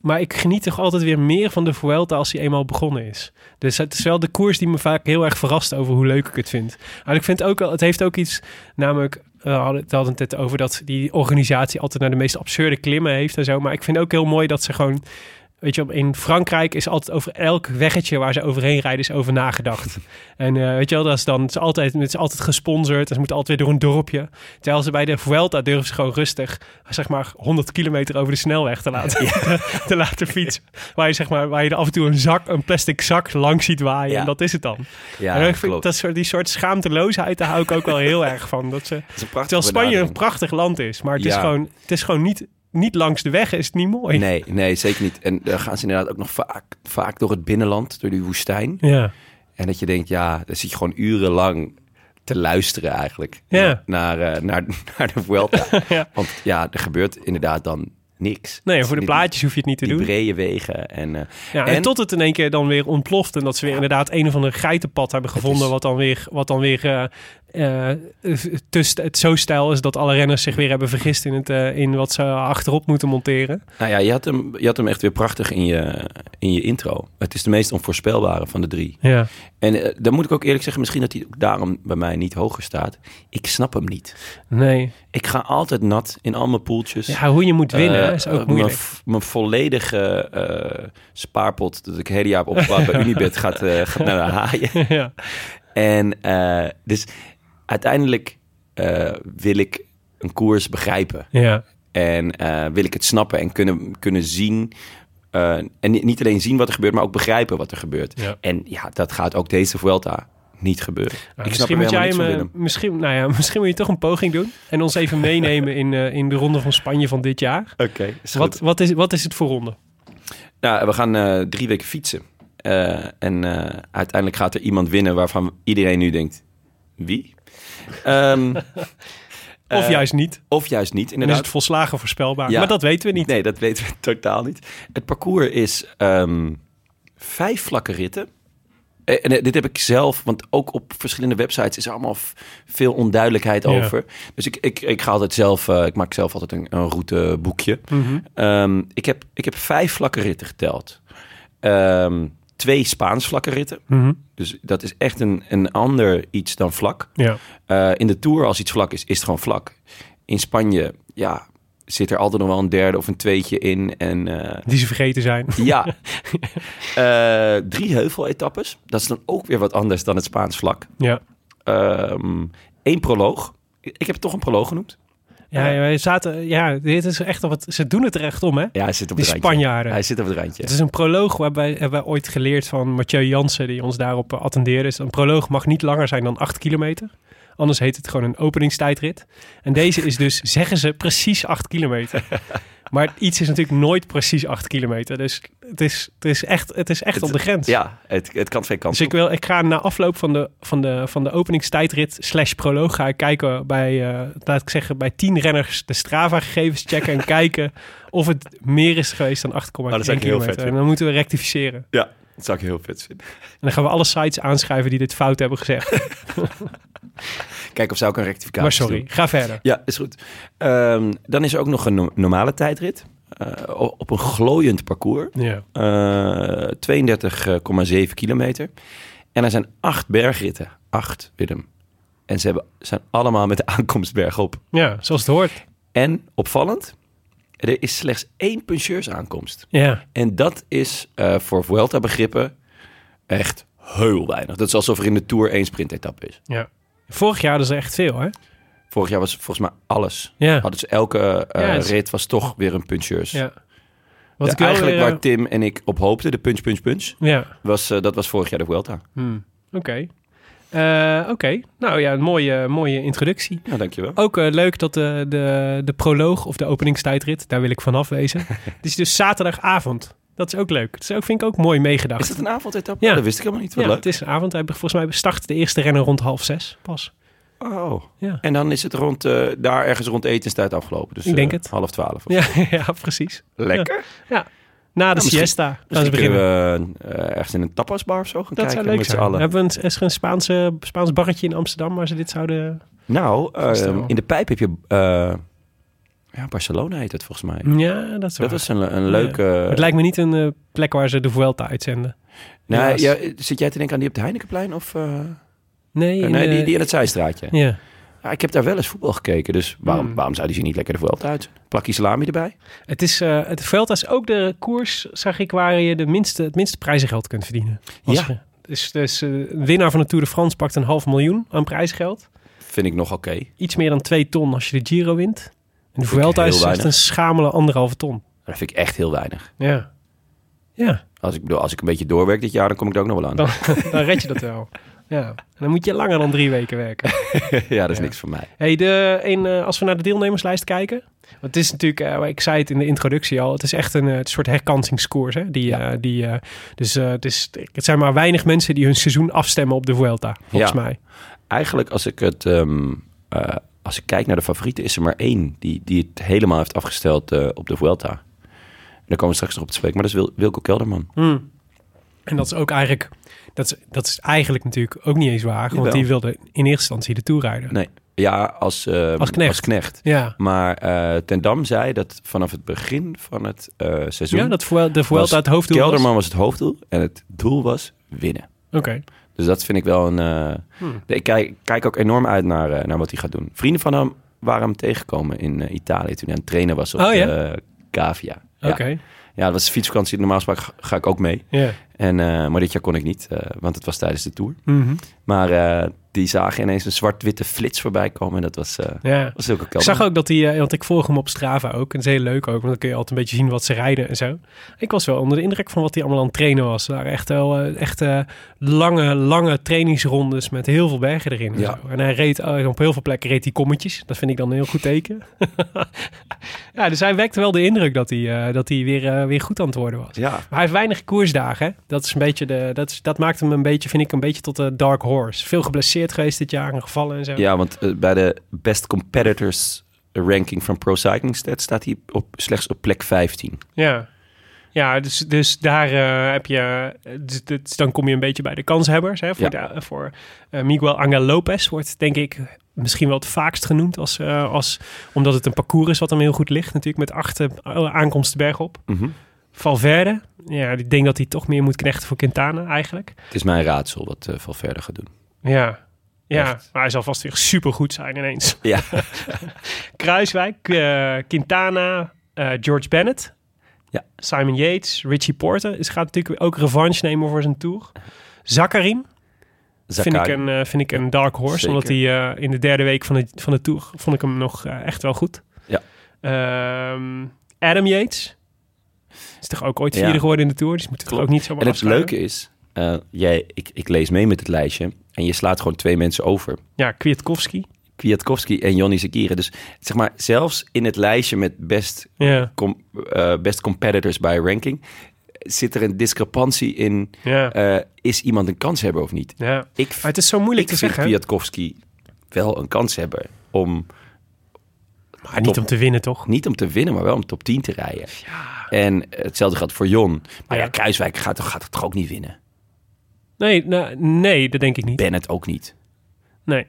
maar ik geniet toch altijd weer meer van de Vuelta als hij eenmaal begonnen is. Dus het is wel de koers die me vaak heel erg verrast over hoe leuk ik het vind. Maar ik vind ook wel, het heeft ook iets, namelijk, eh, we hadden we hadden het net over dat die organisatie altijd naar de meest absurde klimmen heeft en zo. Maar ik vind ook heel mooi dat ze gewoon, weet je, in Frankrijk is altijd over elk weggetje waar ze overheen rijden is over nagedacht. en eh, weet je wel, dat is dan, het is altijd, het is altijd gesponsord. en Ze moeten altijd weer door een dorpje. Terwijl ze bij de Vuelta durven ze gewoon rustig, zeg maar, 100 kilometer over de snelweg te laten, te laten fietsen. Waar je, zeg maar, waar je er af en toe een zak, een plastic zak langs ziet waaien. Ja. En dat is het dan. Ja, en ik vind dat soort, die soort schaamteloosheid, daar hou ik ook wel heel erg van. Dat ze, terwijl Spanje een prachtig land is, maar het is gewoon, het is gewoon niet, niet langs de weg, is het niet mooi. Nee, nee, zeker niet. En dan gaan ze inderdaad ook nog vaak, vaak door het binnenland, door die woestijn. Ja, En dat je denkt, ja, dan zit je gewoon urenlang te luisteren eigenlijk. Ja. Naar, eh, naar, naar de Vuelta. Ja. Want ja, er gebeurt inderdaad dan niks. nee, voor de plaatjes hoef je het niet te Die, die doen. brede wegen. En, eh, Ja, en, en- tot het in één keer dan weer ontploft. En dat ze weer inderdaad een of ander geitenpad hebben gevonden. is- Wat dan weer, wat dan weer eh, tussen het zo stijl is dat alle renners zich weer hebben vergist in, het, eh, in wat ze achterop moeten monteren. nou ja, je had, hem, je had hem echt weer prachtig in je, in je intro. Het is de meest onvoorspelbare van de drie. Ja. En eh, dan moet ik ook eerlijk zeggen, misschien dat hij ook daarom bij mij niet hoger staat. Ik snap hem niet. Nee. Ik ga altijd nat in al mijn poeltjes. Ja, hoe je moet winnen is ook moeilijk. Mijn volledige spaarpot dat ik het hele jaar opgebouwd bij Unibet gaat, gaat naar de haaien. ja. En dus uiteindelijk eh, wil ik een koers begrijpen. Ja, En eh, wil ik het snappen en kunnen, kunnen zien. eh, en ni- niet alleen zien wat er gebeurt, maar ook begrijpen wat er gebeurt. Ja. En ja, dat gaat ook deze Vuelta niet gebeuren. Nou, ik snap misschien, er moet jij eh, misschien, nou ja, misschien moet je toch een poging doen en ons even meenemen in, in de ronde van Spanje van dit jaar. Oké, Wat, wat, is, wat is het voor ronde? Nou, we gaan drie weken fietsen. En uiteindelijk gaat er iemand winnen waarvan iedereen nu denkt... Wie? Ehm, Of eh, juist niet. Of juist niet, Dan is inderdaad. het volslagen voorspelbaar. Ja. Maar dat weten we niet. Nee, dat weten we totaal niet. Het parcours is ehm, vijf vlakke ritten. Eh, En eh, dit heb ik zelf, want ook op verschillende websites is er allemaal veel onduidelijkheid Ja. over. Dus ik, ik, ik ga altijd zelf, ik maak zelf altijd een, een routeboekje. Mhm. Ehm, ik, heb, ik heb vijf vlakke ritten geteld. Ehm, twee Spaans vlakke ritten. Mhm. Dus dat is echt een, een ander iets dan vlak. Ja. Eh, in de Tour, als iets vlak is, is het gewoon vlak. In Spanje, ja, zit er altijd nog wel een derde of een tweetje in. En eh, Die ze vergeten zijn. ja, Eh, drie heuveletappes. Dat is dan ook weer wat anders dan het Spaans vlak. Ja. Eén proloog. Ik ik heb het toch een proloog genoemd. Ja, ja, wij zaten, ja, dit is echt wat, ze doen het er echt om, hè? Ja, hij zit op Die het randje. Spanjaarden. Hij zit op het randje. Het is een proloog waarbij hebben wij ooit geleerd van Mathieu Jansen, die ons daarop eh, attendeerde. is Een proloog mag niet langer zijn dan 8 kilometer. Anders heet het gewoon een openingstijdrit. En deze is dus, zeggen ze, precies 8 kilometer. Maar iets is natuurlijk nooit precies 8 kilometer. Dus het is, het is echt, het is echt Het- op de grens. Ja, het, het kan twee kanten Dus ik, wil, ik ga na afloop van de, van de, van de openingstijdrit slash proloog... ga ik kijken bij, eh, laat ik zeggen, bij 10 renners de Strava-gegevens checken... en kijken of het meer is geweest dan 8,1 Oh, dat zou ik heel vet kilometer. En dan moeten we rectificeren. Ja, dat zou ik heel vet vinden. En dan gaan we alle sites aanschrijven die dit fout hebben gezegd. Kijk of ze ook een rectificatie maar sorry, doen. ga verder. Ja, is goed. Ehm, dan is er ook nog een no- normale tijdrit. eh, op een glooiend parcours. Ja. Eh 32,7 kilometer. En er zijn acht bergritten. Acht, Willem. En ze hebben, zijn allemaal met de aankomstberg op. ja, zoals het hoort. En opvallend, er is slechts één puncheursaankomst. Ja, En dat is eh, voor Vuelta-begrippen echt heel weinig. Dat is alsof er in de Tour één sprintetappe is. ja. Vorig jaar hadden ze echt veel, hè? Vorig jaar was volgens mij alles. Ja. Hadden ze elke eh, Ja, het is- rit was toch weer een puncheurs. ja. De- ik eigenlijk weer, waar Tim en ik op hoopten, de punch, punch, punch, Ja, was, eh, dat was vorig jaar de Vuelta. hmm. oké. Eh, Oké, nou ja, een mooie, mooie introductie. Ja, dankjewel. Ook eh, leuk dat de, de, de proloog of de openingstijdrit, daar wil ik vanaf wezen. Het is dus zaterdagavond. Dat is ook leuk. Dat is ook, vind ik ook mooi meegedacht. Is dat een avondetappe? Ja. Dat wist ik helemaal niet. Wat ja, leuk. het is een avond. Volgens mij start de eerste renner rond half zes pas. Oh. Ja. En dan is het rond, eh, daar ergens rond etenstijd afgelopen. Dus Ik denk het. half twaalf. Ja, ja precies. Lekker. Na de siesta Misschien kunnen beginnen. we eh, ergens in een tapasbar of zo gaan Dat kijken zou leuk met z'n zijn. allen. Hebben we een, is er een Spaanse, Spaans barretje in Amsterdam waar ze dit zouden... Nou, eh, in de pijp heb je... eh, ja, Barcelona heet het volgens mij. Ja, dat is waar. Dat is een, een leuke... Het lijkt me niet een plek waar ze de Vuelta uitzenden. Nou, ja, zit jij te denken aan die op de Heinekenplein? Of, Nee, nee, de- die, die in het zijstraatje. Ja. Ja, ik heb daar wel eens voetbal gekeken. Dus waarom, Hmm. waarom zou die ze niet lekker de Vuelta uit? Plakje salami erbij? Het, is, eh, het Vuelta is ook de koers, zag ik, waar je de minste, het minste prijzengeld kunt verdienen. Ja. je- dus dus eh, winnaar van de Tour de France pakt een half miljoen aan prijsgeld. Vind ik nog oké. Iets meer dan twee ton als je de Giro wint. En de Vuelta is echt een schamele anderhalve ton. Dat vind ik echt heel weinig. Ja. Ja, Als ik, bedoel, als ik een beetje doorwerk dit jaar, dan kom ik er ook nog wel aan. dan, dan red je dat wel. Ja. En dan moet je langer dan drie weken werken. ja, dat is Ja. niks voor mij. Hey, de, een, eh, als we naar de deelnemerslijst kijken. Want het is natuurlijk, eh, ik zei het in de introductie al, het is echt een, eh, het soort herkansingskoers. Hè? Die, Ja. eh, die, eh, dus eh, het, is, het zijn maar weinig mensen die hun seizoen afstemmen op de Vuelta, volgens Ja. mij. Eigenlijk, als ik het... ehm, eh, als ik kijk naar de favorieten, is er maar één die, die het helemaal heeft afgesteld eh, op de Vuelta. En daar komen we straks nog op te spreken. Maar dat is Wil- Wilco Kelderman. Hmm. En dat is ook eigenlijk, dat is, dat is eigenlijk natuurlijk ook niet eens waar. Want die wilde in eerste instantie de Tour rijden. Nee, ja, als, eh, Als knecht. Ja, Maar eh, Ten Dam zei dat vanaf het begin van het eh, seizoen... ja dat Vuel- de Vuelta was het hoofddoel. Kelderman was het hoofddoel en het doel was winnen. Oké. Dus dat vind ik wel een... eh, Hmm. Ik kijk, kijk ook enorm uit naar, naar wat hij gaat doen. Vrienden van hem waren hem tegengekomen in Italië toen hij aan het trainen was op Oh, ja? Cavia. Ja. Oké. ja, dat was fietsvakantie. Normaal gesproken ga, ga ik ook mee. Ja. En, eh, maar dit jaar kon ik niet, eh, want het was tijdens de Tour. Mhm. Maar eh, die zagen ineens een zwart-witte flits voorbij komen. En dat was, eh Ja. was ook Ik zag ook dat hij, eh, want ik volg hem op Strava ook. En dat is heel leuk ook, want dan kun je altijd een beetje zien wat ze rijden en zo. Ik was wel onder de indruk van wat hij allemaal aan het trainen was. Er waren echt wel echt, lange, lange trainingsrondes met heel veel bergen erin. En, Ja. zo. en hij reed op heel veel plekken reed hij kommetjes. Dat vind ik dan een heel goed teken. ja, dus hij wekte wel de indruk dat hij, dat hij weer, weer goed aan het worden was. Ja, Maar hij heeft weinig koersdagen. Hè? Dat, is een beetje de, dat, is, dat maakt hem een beetje, vind ik, een beetje tot de dark horse. Veel geblesseerd geweest dit jaar en gevallen en zo. ja want eh, bij de Best Competitors ranking van Pro Cycling Stats staat hij op, slechts op plek 15. Ja, ja dus, dus daar eh, heb je... Dus, dus dan kom je een beetje bij de kanshebbers. Hè, voor Ja. de- voor eh, Miguel Angel Lopez wordt denk ik misschien wel het vaakst genoemd. Als, eh, als, omdat het een parcours is wat hem heel goed ligt. Natuurlijk met acht eh, aankomsten bergop. Mhm. Valverde, ja, ik denk dat hij toch meer moet knechten voor Quintana eigenlijk. Het is mijn raadsel wat eh Valverde gaat doen. Ja, ja Echt. maar hij zal vast weer supergoed zijn ineens. Ja, Kruiswijk, eh, Quintana, eh, George Bennett, Ja. Simon Yates, Richie Porte. Is gaat natuurlijk ook revanche nemen voor zijn tour. Zakarin vind ik, een, vind ik een dark horse. Zeker. Omdat hij in de derde week van de, van de tour vond ik hem nog echt wel goed. Ja. Ehm, Adam Yates. Is toch ook ooit Ja. vierde geworden in de tour. Dus moet het ook niet zomaar En het leuke is, eh, jij, ik, ik lees mee met het lijstje en je slaat gewoon twee mensen over. Ja, Kwiatkowski. Kwiatkowski en Jonny Zakiri. Dus zeg maar, zelfs in het lijstje met best, Ja, com- eh, best competitors by ranking... zit er een discrepantie in... ja, eh, is iemand een kans hebben of niet? ja. Ik, Maar het is zo moeilijk ik te vind zeggen. Kwiatkowski wel een kans hebben om... Maar niet om te winnen, toch? Niet om te winnen, maar wel om top 10 te rijden. En hetzelfde geldt voor Jon. Maar ja. Kruiswijk gaat, toch- gaat het toch ook niet winnen? Nee, nou, nee, dat denk ik niet. Bennett ook niet. Nee.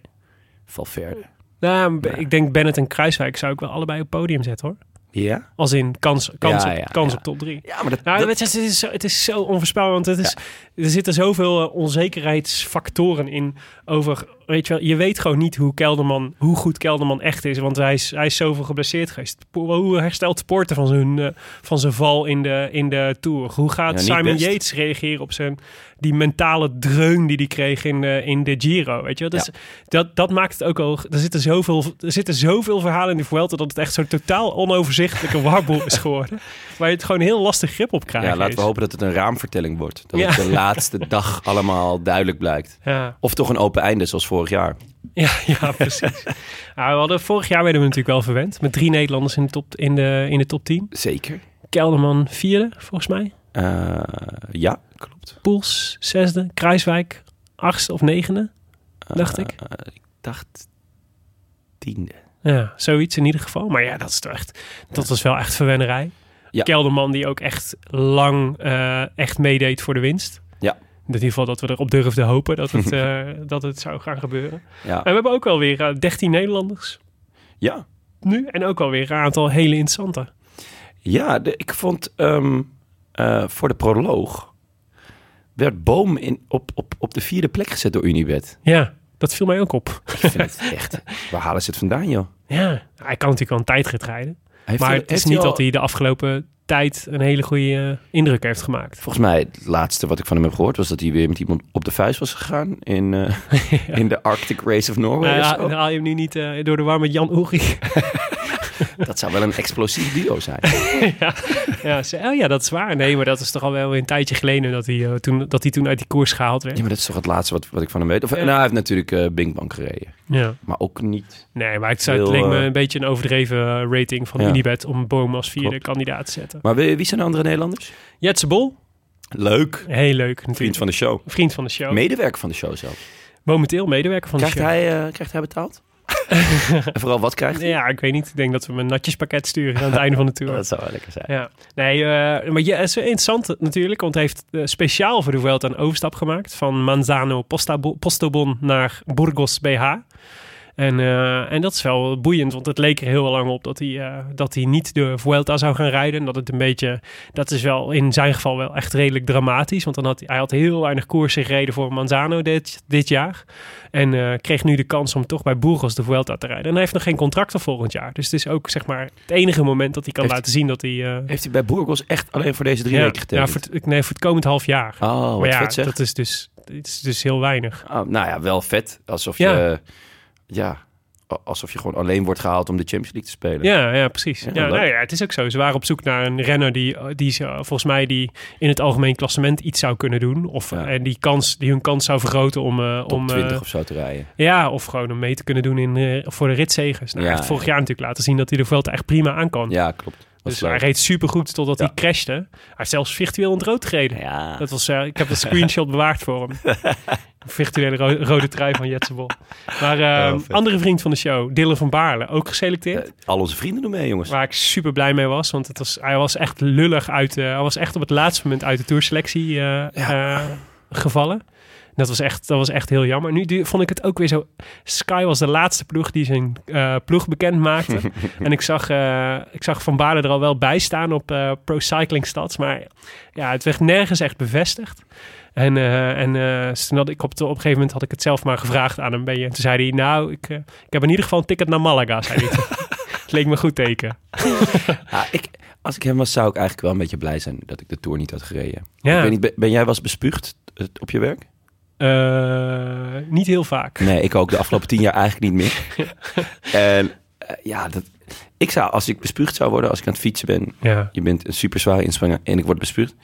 Valverde. Nou, ik denk Bennett en Kruiswijk zou ik wel allebei op podium zetten hoor. Ja? Als in kans, kans, Ja, op, ja, kans op top 3. Ja, maar dat, Nou, dat- het, is, het, is zo, het is zo onvoorspelbaar, want het is, er zitten zoveel eh, onzekerheidsfactoren in over, weet je wel, je weet gewoon niet hoe Kelderman, hoe goed Kelderman echt is, want hij is, hij is zoveel geblesseerd geweest. Hoe herstelt Porter van zijn, eh, van zijn val in de, in de Tour? Hoe gaat Ja, Simon best. Yates reageren op zijn, die mentale dreun die hij kreeg in de, in de Giro, weet je wel? Dus dat, dat maakt het ook al, er zitten zoveel, er zitten zoveel verhalen in de Vuelta dat het echt zo'n totaal onoverzichtelijke warboel is geworden, waar je het gewoon heel lastig grip op krijgt. ja, laten we hopen dat het een raamvertelling wordt. Dat Ja. het de laatste dag allemaal duidelijk blijkt. Ja, Of toch een open einde, zoals vorig jaar. ja, ja precies. nou, we hadden, vorig jaar werden we natuurlijk wel verwend. Met drie Nederlanders in de top, in de, in de top 10. Zeker. Kelderman vierde, volgens mij. Eh, ja, klopt. Poels zesde. Kruiswijk achtste of negende, dacht ik. Eh, ik dacht tiende. Ja, zoiets in ieder geval. Maar ja, dat is toch echt... Dat was wel echt verwennerij. Ja. Kelderman die ook echt lang eh, echt meedeed voor de winst. Ja. In ieder geval dat we erop durfden hopen dat het, eh, dat het zou gaan gebeuren. Ja. En we hebben ook wel weer eh, 13 Nederlanders ja. nu. En ook alweer een aantal hele interessante. Ja, de, ik vond ehm, eh, voor de proloog werd Boom in, op, op, op de vierde plek gezet door Unibet. Ja, dat viel mij ook op. Ik vind het echt... Waar halen ze het vandaan, joh? Ja, hij kan natuurlijk wel een tijdrit rijden. Heeft maar hij- het is niet al- dat hij de afgelopen tijd een hele goede eh, indruk heeft gemaakt. Volgens mij, het laatste wat ik van hem heb gehoord... was dat hij weer met iemand op de vuist was gegaan... in, eh, in de Arctic Race of Norway. Nou ja, haal je hem nu niet eh, door de war met Jan Ulrich. Dat zou wel een explosief duo zijn. ja, ja, ze- oh ja, dat is waar. Nee, maar dat is toch al wel een tijdje geleden dat hij, eh, toen, dat hij toen uit die koers gehaald werd. Ja, maar dat is toch het laatste wat, wat ik van hem weet. Of, Ja. Nou, hij heeft natuurlijk eh Bing Bang gereden. Ja. Maar ook niet... Nee, maar het, zou- het leek me eh, een beetje een overdreven eh, rating van Ja. Unibet om Boom als vierde Klopt. kandidaat te zetten. Maar wie, wie zijn de andere Nederlanders? Jetse Bol, Leuk. heel leuk natuurlijk. Vriend van de show. Vriend van de show. Medewerker van de show zelf. Momenteel medewerker van Krijgt de show. hij, eh, krijgt hij betaald? en vooral wat krijgt hij? Ja, ik weet niet. Ik denk dat we hem een natjespakket sturen aan het einde van de tour. Dat zou wel lekker zijn. Ja, nee, eh, maar ja, het is interessant natuurlijk, want hij heeft eh, speciaal voor de Vuelta een overstap gemaakt van Manzano Postabo- Postobon naar Burgos BH. En, eh, en dat is wel boeiend, want het leek er heel lang op dat hij, eh, dat hij niet de Vuelta zou gaan rijden. En dat het een beetje, dat is wel in zijn geval wel echt redelijk dramatisch, want dan had hij, hij had heel weinig koersen gereden voor Manzano dit, dit jaar. En eh, kreeg nu de kans om toch bij Burgos de Vuelta te rijden. En hij heeft nog geen contract voor volgend jaar. Dus het is ook zeg maar het enige moment dat hij kan Heeft- laten zien dat hij... Heeft hij bij Boergos echt alleen voor deze drie ja, weken ja, getekend? voor het, nee, voor het komend half jaar. Oh, wat ja, vet zeg. dat is dus Het is dus heel weinig. Ah, nou ja, wel vet. Alsof Ja. je, ja, a- alsof je gewoon alleen wordt gehaald om de Champions League te spelen. Ja, ja precies. Ja, Ja, nou ja, het is ook zo. Ze waren op zoek naar een renner die, die ze, volgens mij die in het algemeen klassement iets zou kunnen doen. Of, Ja. En die, kans, die hun kans zou vergroten om... eh, Top om eh, 20 of zo te rijden. ja, of gewoon om mee te kunnen doen in, eh, voor de ritzegers. Nou, Ja, vorig ja. jaar natuurlijk laten zien dat hij de Vuelta echt prima aan kan. Ja, klopt. Dus hij reed supergoed totdat Ja. hij crashte. Hij heeft zelfs virtueel in het rood gereden. Ja. Dat was, eh, ik heb dat screenshot bewaard voor hem. Virtuele ro- rode trui van Jetsebol. Maar eh, Oh, vet. andere vriend van de show, Dylan van Baarle, ook geselecteerd. Eh, al onze vrienden doen mee, jongens. Waar ik super blij mee was. Want het was, hij was echt lullig uit. eh, hij was echt op het laatste moment uit de tourselectie eh, gevallen. Dat was, echt, dat was echt heel jammer. Nu vond ik het ook weer zo. Sky was de laatste ploeg die zijn eh, ploeg bekend maakte. en ik zag, eh, ik zag Van Baarle er al wel bij staan op eh, Pro Cycling Stats. Maar ja, het werd nergens echt bevestigd. En, en toen had ik op, de- op een gegeven moment had ik het zelf maar gevraagd aan hem. Ben je? En toen zei hij, nou, ik, ik heb in ieder geval een ticket naar Malaga, zei hij. Het leek me goed teken. Ja, ik, als ik hem was, zou ik eigenlijk wel een beetje blij zijn dat ik de Tour niet had gereden. Ja. Ik weet niet, ben, ben jij eens bespuugd op je werk? Eh, niet heel vaak. Nee, ik ook de afgelopen tien jaar eigenlijk niet meer. en eh, ja, dat, ik zou, als ik bespuugd zou worden, als ik aan het fietsen ben, Ja. je bent een super zware inspanner en ik word bespuugd.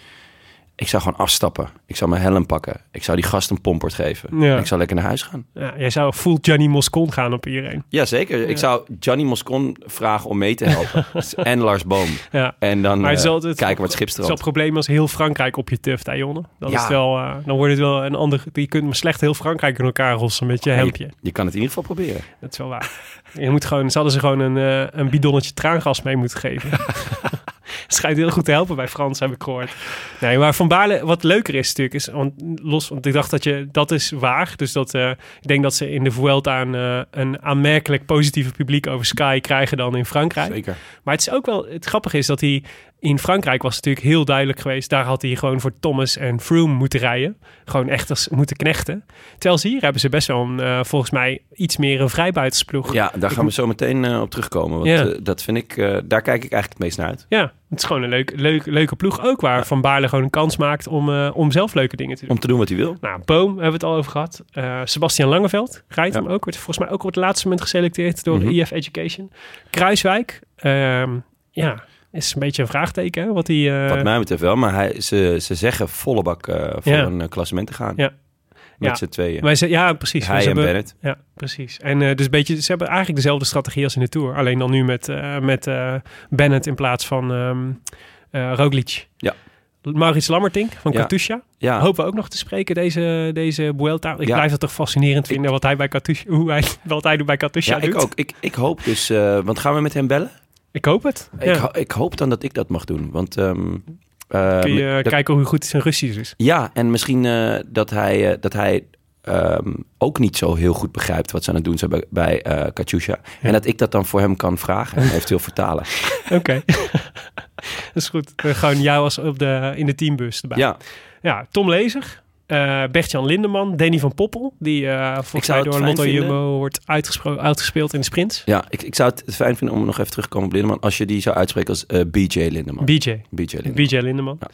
Ik zou gewoon afstappen. Ik zou mijn helm pakken. Ik zou die gast een pompert geven. Ja. En ik zou lekker naar huis gaan. ja. Jij zou full Gianni Moscon gaan op iedereen. Jazeker. Ik zou Gianni Moscon vragen om mee te helpen. en Lars Boom. Ja. En dan Maar het eh, het, kijken wat het is het probleem als heel Frankrijk op je tuft, hè, Jonne? Dan, Ja. is wel, eh, dan wordt het wel een ander... Je kunt maar slecht heel Frankrijk in elkaar rossen met je Ja, hempje. Je, je kan het in ieder geval proberen. Dat is wel waar. Je moet gewoon, ze hadden ze gewoon een, eh, een bidonnetje traangas mee moeten geven. Schijnt heel goed te helpen bij Frans, heb ik gehoord. Nee, maar Van Baarle, wat leuker is natuurlijk, is, want los, want ik dacht dat je, dat is waar. Dus dat, eh, ik denk dat ze in de Vuelta een, eh, een aanmerkelijk positiever publiek over Sky krijgen dan in Frankrijk. Zeker. Maar het is ook wel, het grappige is dat hij in Frankrijk was het natuurlijk heel duidelijk geweest. Daar had hij gewoon voor Thomas en Froome moeten rijden. Gewoon echt als moeten knechten. Terwijl ze hier hebben ze best wel een, eh, volgens mij iets meer een vrijbuitersploeg. Ja, daar gaan we zo meteen op terugkomen. Want Ja. dat vind ik, daar kijk ik eigenlijk het meest naar uit. Ja, het is gewoon een leuk, leuk, leuke ploeg ook. Waar Van Baarle gewoon een kans maakt om, eh, om zelf leuke dingen te doen. Om te doen wat hij wil. Nou, Boom hebben we het al over gehad. Eh, Sebastian Langeveld rijdt Ja. hem ook. Wordt volgens mij ook op het laatste moment geselecteerd door Mhm. EF Education. Kruiswijk, ehm, ja, is een beetje een vraagteken. Hè, wat hij, eh, Wat mij betreft wel. Maar hij, ze, ze zeggen volle bak voor Ja. een klassement te gaan. Ja. Met Ja. z'n tweeën. Maar ze, ja, precies. hij en hebben- Bennett. Ja, precies. En eh, dus een beetje, ze hebben eigenlijk dezelfde strategie als in de Tour. Alleen dan nu met, eh, met eh, Bennett in plaats van eh, Roglic. Ja. Maurits Lammertink van Ja. Katusha. Ja, Hopen we ook nog te spreken deze, deze Vuelta. Ik Ja. blijf dat toch fascinerend Ik- vinden wat hij bij Katusha, hoe hij, wat hij doet bij Katusha ja ik ook. Ik, ik hoop dus... want gaan we met hem bellen? Ik hoop het. Ik, Ja. ho- ik hoop dan dat ik dat mag doen. Want... ehm, eh, Kun je eh, dat- kijken hoe goed zijn Russisch is. Ja, en misschien eh, dat hij, eh, dat hij ehm, ook niet zo heel goed begrijpt wat ze aan het doen zijn bij, bij eh, Katusha. En dat ik dat dan voor hem kan vragen en eventueel vertalen. Oké. dat is goed. Eh, Gewoon jou als op de, in de teambus erbij. Ja, Ja, Tom Lezer, eh Bert-Jan Lindeman, Danny van Poppel, die eh volgens mij door Lotto. Jumbo wordt uitgespeeld in de sprints. ja ik, ik zou het fijn vinden om nog even terug te komen op Lindeman. Als je die zou uitspreken als eh, BJ Lindeman. BJ, BJ Lindeman. BJ Lindeman. Ja.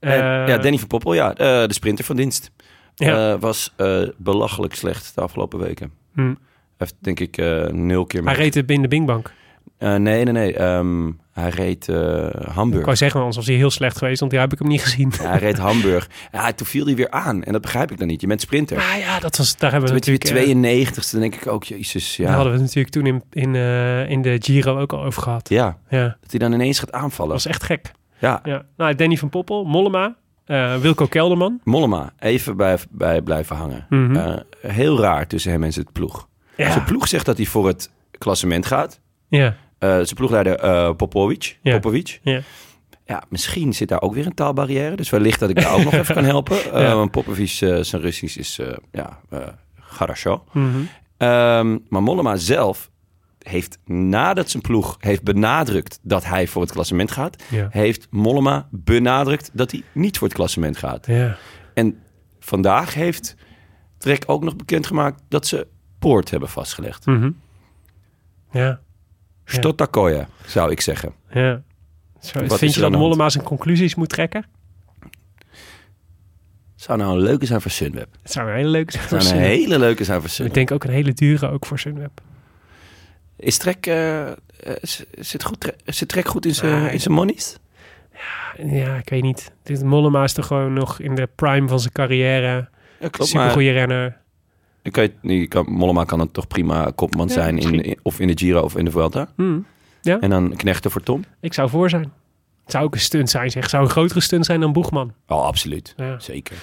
En, ja, Danny van Poppel, ja, de sprinter van dienst. Ja. Was belachelijk slecht de afgelopen weken. hm. Heeft denk ik nul keer Hij meer. reed het in de Bingbank. Nee, nee, nee. ehm, hij reed eh, Ik Hamburg. wou zeggen, anders was hij heel slecht geweest, want die heb ik hem niet gezien. Ja, hij reed Hamburg. Ja, toen viel hij weer aan. En dat begrijp ik dan niet. Je bent sprinter. Maar ja, dat was, daar hebben we Toen natuurlijk... weer eh, 92ste. Dan denk ik ook, jezus, Daar ja. hadden we het natuurlijk toen in, in, eh, in de Giro ook al over gehad. Ja, Ja, dat hij dan ineens gaat dat aanvallen. was echt gek. Ja, Ja. Nou, Danny van Poppel, Mollema, eh, Wilco Kelderman. Mollema, even bij, bij blijven hangen. Mhm. Heel raar tussen hem en zijn ploeg. Ja. Zijn ploeg zegt dat hij voor het klassement gaat. Ja, zijn ploegleider eh Popovic. Ja. Popovic. ja. Ja, misschien zit daar ook weer een taalbarrière. Dus wellicht dat ik daar ook nog even kan helpen. Eh, Ja. Want Popovic, eh, zijn Russisch is, eh ja, eh Garasho. Mhm. Ehm, maar Mollema zelf heeft nadat zijn ploeg heeft benadrukt dat hij voor het klassement gaat, Ja. heeft Mollema benadrukt dat hij niet voor het klassement gaat. Ja. En vandaag heeft Trek ook nog bekendgemaakt dat ze poort hebben vastgelegd. Mhm. Ja. Stotakoya, zou ik zeggen. Ja. Zo, vind je dat? Mollema zijn conclusies moet trekken? Zou nou een leuke zijn voor Sunweb. Het zou een hele leuke zijn. voor Zou een Sunweb. hele leuke zijn voor Ik Sunweb. denk ook een hele dure ook voor Sunweb. Is Trek, eh, eh, zit, goed, zit Trek goed in zijn Ah, in zijn monies? Ja, ik weet niet. Dit Mollema is toch gewoon nog in de prime van zijn carrière. Ja, klopt. Super goede renner. Je kan, je- je kan, Mollema kan het toch prima kopman Ja, zijn in, of in de Giro of in de Vuelta. Hmm. En dan knechten voor Tom. Ik zou voor zijn. Het zou ook een stunt zijn, zeg. Het zou een grotere stunt zijn dan Boegman. Oh, absoluut. Ja. Zeker.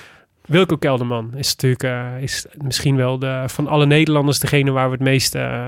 Wilco Kelderman is natuurlijk eh, is misschien wel de, van alle Nederlanders degene waar we het meeste, eh,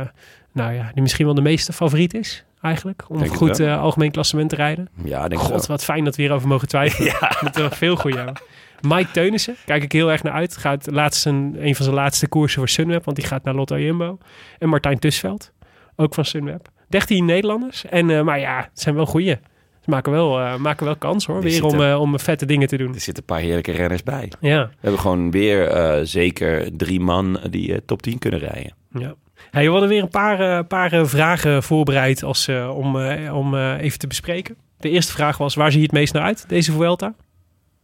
nou ja, die misschien wel de meeste favoriet is eigenlijk. Om Denk goed eh, algemeen klassement te rijden. Ja, denk God, wat fijn dat we hierover mogen twijfelen. ja. Moeten we veel goede. Mike Teunissen, kijk ik heel erg naar uit. Gaat laatst een, een van zijn laatste koersen voor Sunweb, want die gaat naar Lotto Jumbo. En Martijn Tusveld, ook van Sunweb. 13 Nederlanders. En, eh, maar ja, het zijn wel goeie. Ze maken wel, eh, maken wel kans hoor, weer om, eh, om vette dingen te doen. Er zitten een paar heerlijke renners bij. Ja. We hebben gewoon weer zeker drie man die top 10 kunnen rijden. Ja. Hey, we hadden weer een paar, paar vragen voorbereid als, om, om even te bespreken. De eerste vraag was, waar zie je het meest naar uit, deze Vuelta?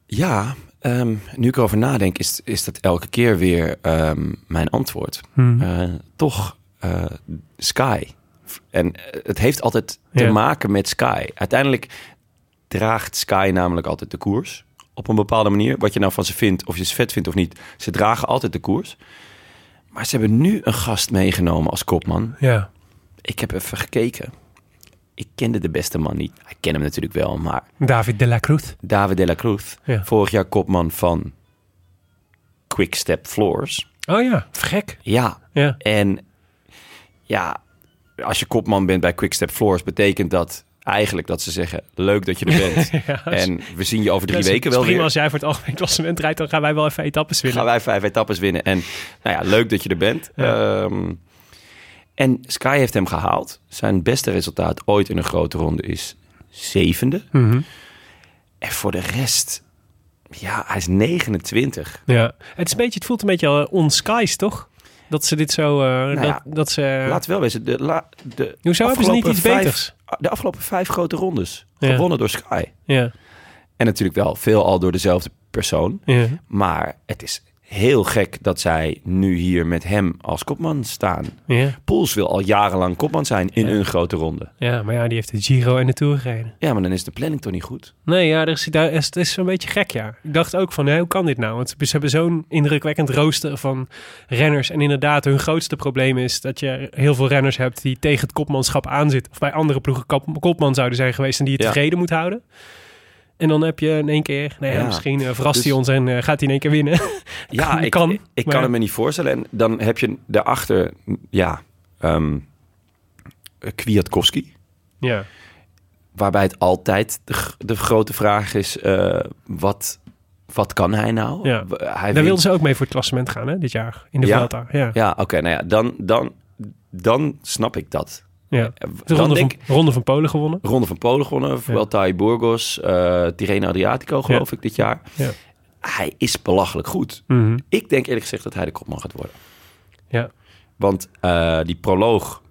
Ja, ehm, nu ik erover nadenk, is, is dat elke keer weer ehm, mijn antwoord. Hmm. Eh, toch eh, Sky. En eh, het heeft altijd te Ja. maken met Sky. Uiteindelijk draagt Sky namelijk altijd de koers. Op een bepaalde manier. Wat je nou van ze vindt, of je ze vet vindt of niet. Ze dragen altijd de koers. Maar ze hebben nu een gast meegenomen als kopman. Ja. Ik heb even gekeken. Ik kende de beste man niet. Ik ken hem natuurlijk wel, maar David de la Cruz. David de la Cruz. Ja. Vorig jaar kopman van Quick Step Floors. Oh ja, gek. Ja, Ja. en ja, als je kopman bent bij Quick Step Floors, betekent dat eigenlijk dat ze zeggen: leuk dat je er bent. ja en we zien je over drie weken wel prima weer. als jij voor het algemeen klassement rijdt, dan gaan wij wel even etappes winnen. Gaan wij vijf etappes winnen. En nou ja, leuk dat je er bent. Ja. Ehm, en Sky heeft hem gehaald. Zijn beste resultaat ooit in een grote ronde is zevende. Mhm. En voor de rest, ja, hij is 29. Ja. Het, is een beetje, het voelt een beetje uh, on skies, toch? Dat ze dit zo... eh, Nou ja, dat, dat ze... Laat wel wezen, de, la, de, Hoezo hebben ze niet iets vijf- beters? De afgelopen vijf grote rondes Ja. gewonnen door Sky. Ja. En natuurlijk wel veel al door dezelfde persoon. Ja. Maar het is heel gek dat zij nu hier met hem als kopman staan. Ja. Poels wil al jarenlang kopman zijn in Ja. een grote ronde. ja, maar ja, die heeft de Giro en de Tour gereden. Ja, maar dan is de planning toch niet goed? Nee, ja, er is, daar is, het is een beetje gek, ja. Ik dacht ook van, hé, hoe kan dit nou? Want ze hebben zo'n indrukwekkend rooster van renners. En inderdaad, hun grootste probleem is dat je heel veel renners hebt die tegen het kopmanschap aanzitten. Of bij andere ploegen kop- kopman zouden zijn geweest en die je Ja. tevreden moet houden. En dan heb je in één keer, nou ja, Ja, misschien eh, verrast dus- hij ons en eh, gaat hij in één keer winnen. Ja, ik Kan, ik, ik maar- kan het me niet voorstellen. En dan heb je daarachter, ja, ehm Kwiatkowski. ja, Waarbij het altijd de, de grote vraag is, eh, wat, wat kan hij nou? Ja. Hij daar wint- wilden ze ook mee voor het klassement gaan, hè, dit jaar. In de Ja? Vuelta, ja. Ja, oké, nou ja, dan, dan, dan snap ik dat. Ja. Eh, De ronde, denk van, ronde van Polen gewonnen. Ronde van Polen gewonnen, Vuelta a Burgos, eh Tirreno Adriatico geloof ik dit jaar. Ja. Hij is belachelijk goed. Mhm. Ik denk eerlijk gezegd dat hij de kopman gaat worden. Ja, Want eh, die proloog,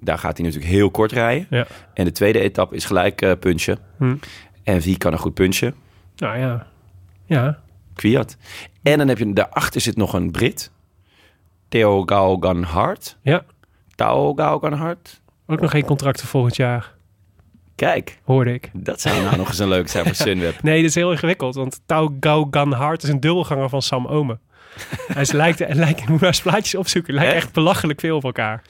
daar gaat hij natuurlijk heel kort rijden. ja. En de tweede etappe is gelijk eh punchen. Hm. En wie kan er goed punchen? Nou ja. Ja, Kwiat. En dan heb je daarachter zit nog een Brit. Theo Gaugan Hart. ja. Theo Gaugan Hart. Ook nog geen contracten volgend jaar, Kijk, hoorde ik. dat zou nou nog eens een leuk zijn voor Sunweb. Nee, dat is heel ingewikkeld, want Tau Gau Gan Hart is een dubbelganger van Sam Omen. Hij is, lijkt, lijkt, moet maar eens plaatjes opzoeken, lijkt Echt? echt belachelijk veel op elkaar.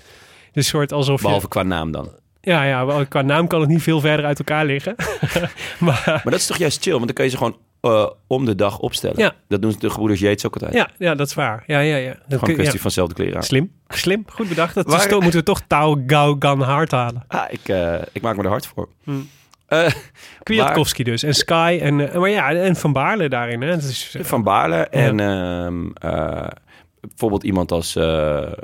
Dus een soort alsof je... Behalve qua naam dan. Ja, ja, qua naam kan het niet veel verder uit elkaar liggen. maar Maar dat is toch juist chill, want dan kun je ze gewoon eh, om de dag opstellen. Ja. Dat doen de gebroeders Yates ook altijd. ja, ja, dat is waar. Ja, ja, ja. Dat Gewoon kun- een kwestie ja. van zelfde kleren aan. Slim, slim, goed bedacht. Dat Waar- moeten we toch Tau Gau Gan Hart halen. Ah, ik, eh, ik maak me er hard voor. Hmm. Kwiatkowski dus. En Sky en, maar ja, en Van Baarle daarin. Hè. Dat is, van Baarle en ehm, eh, bijvoorbeeld iemand als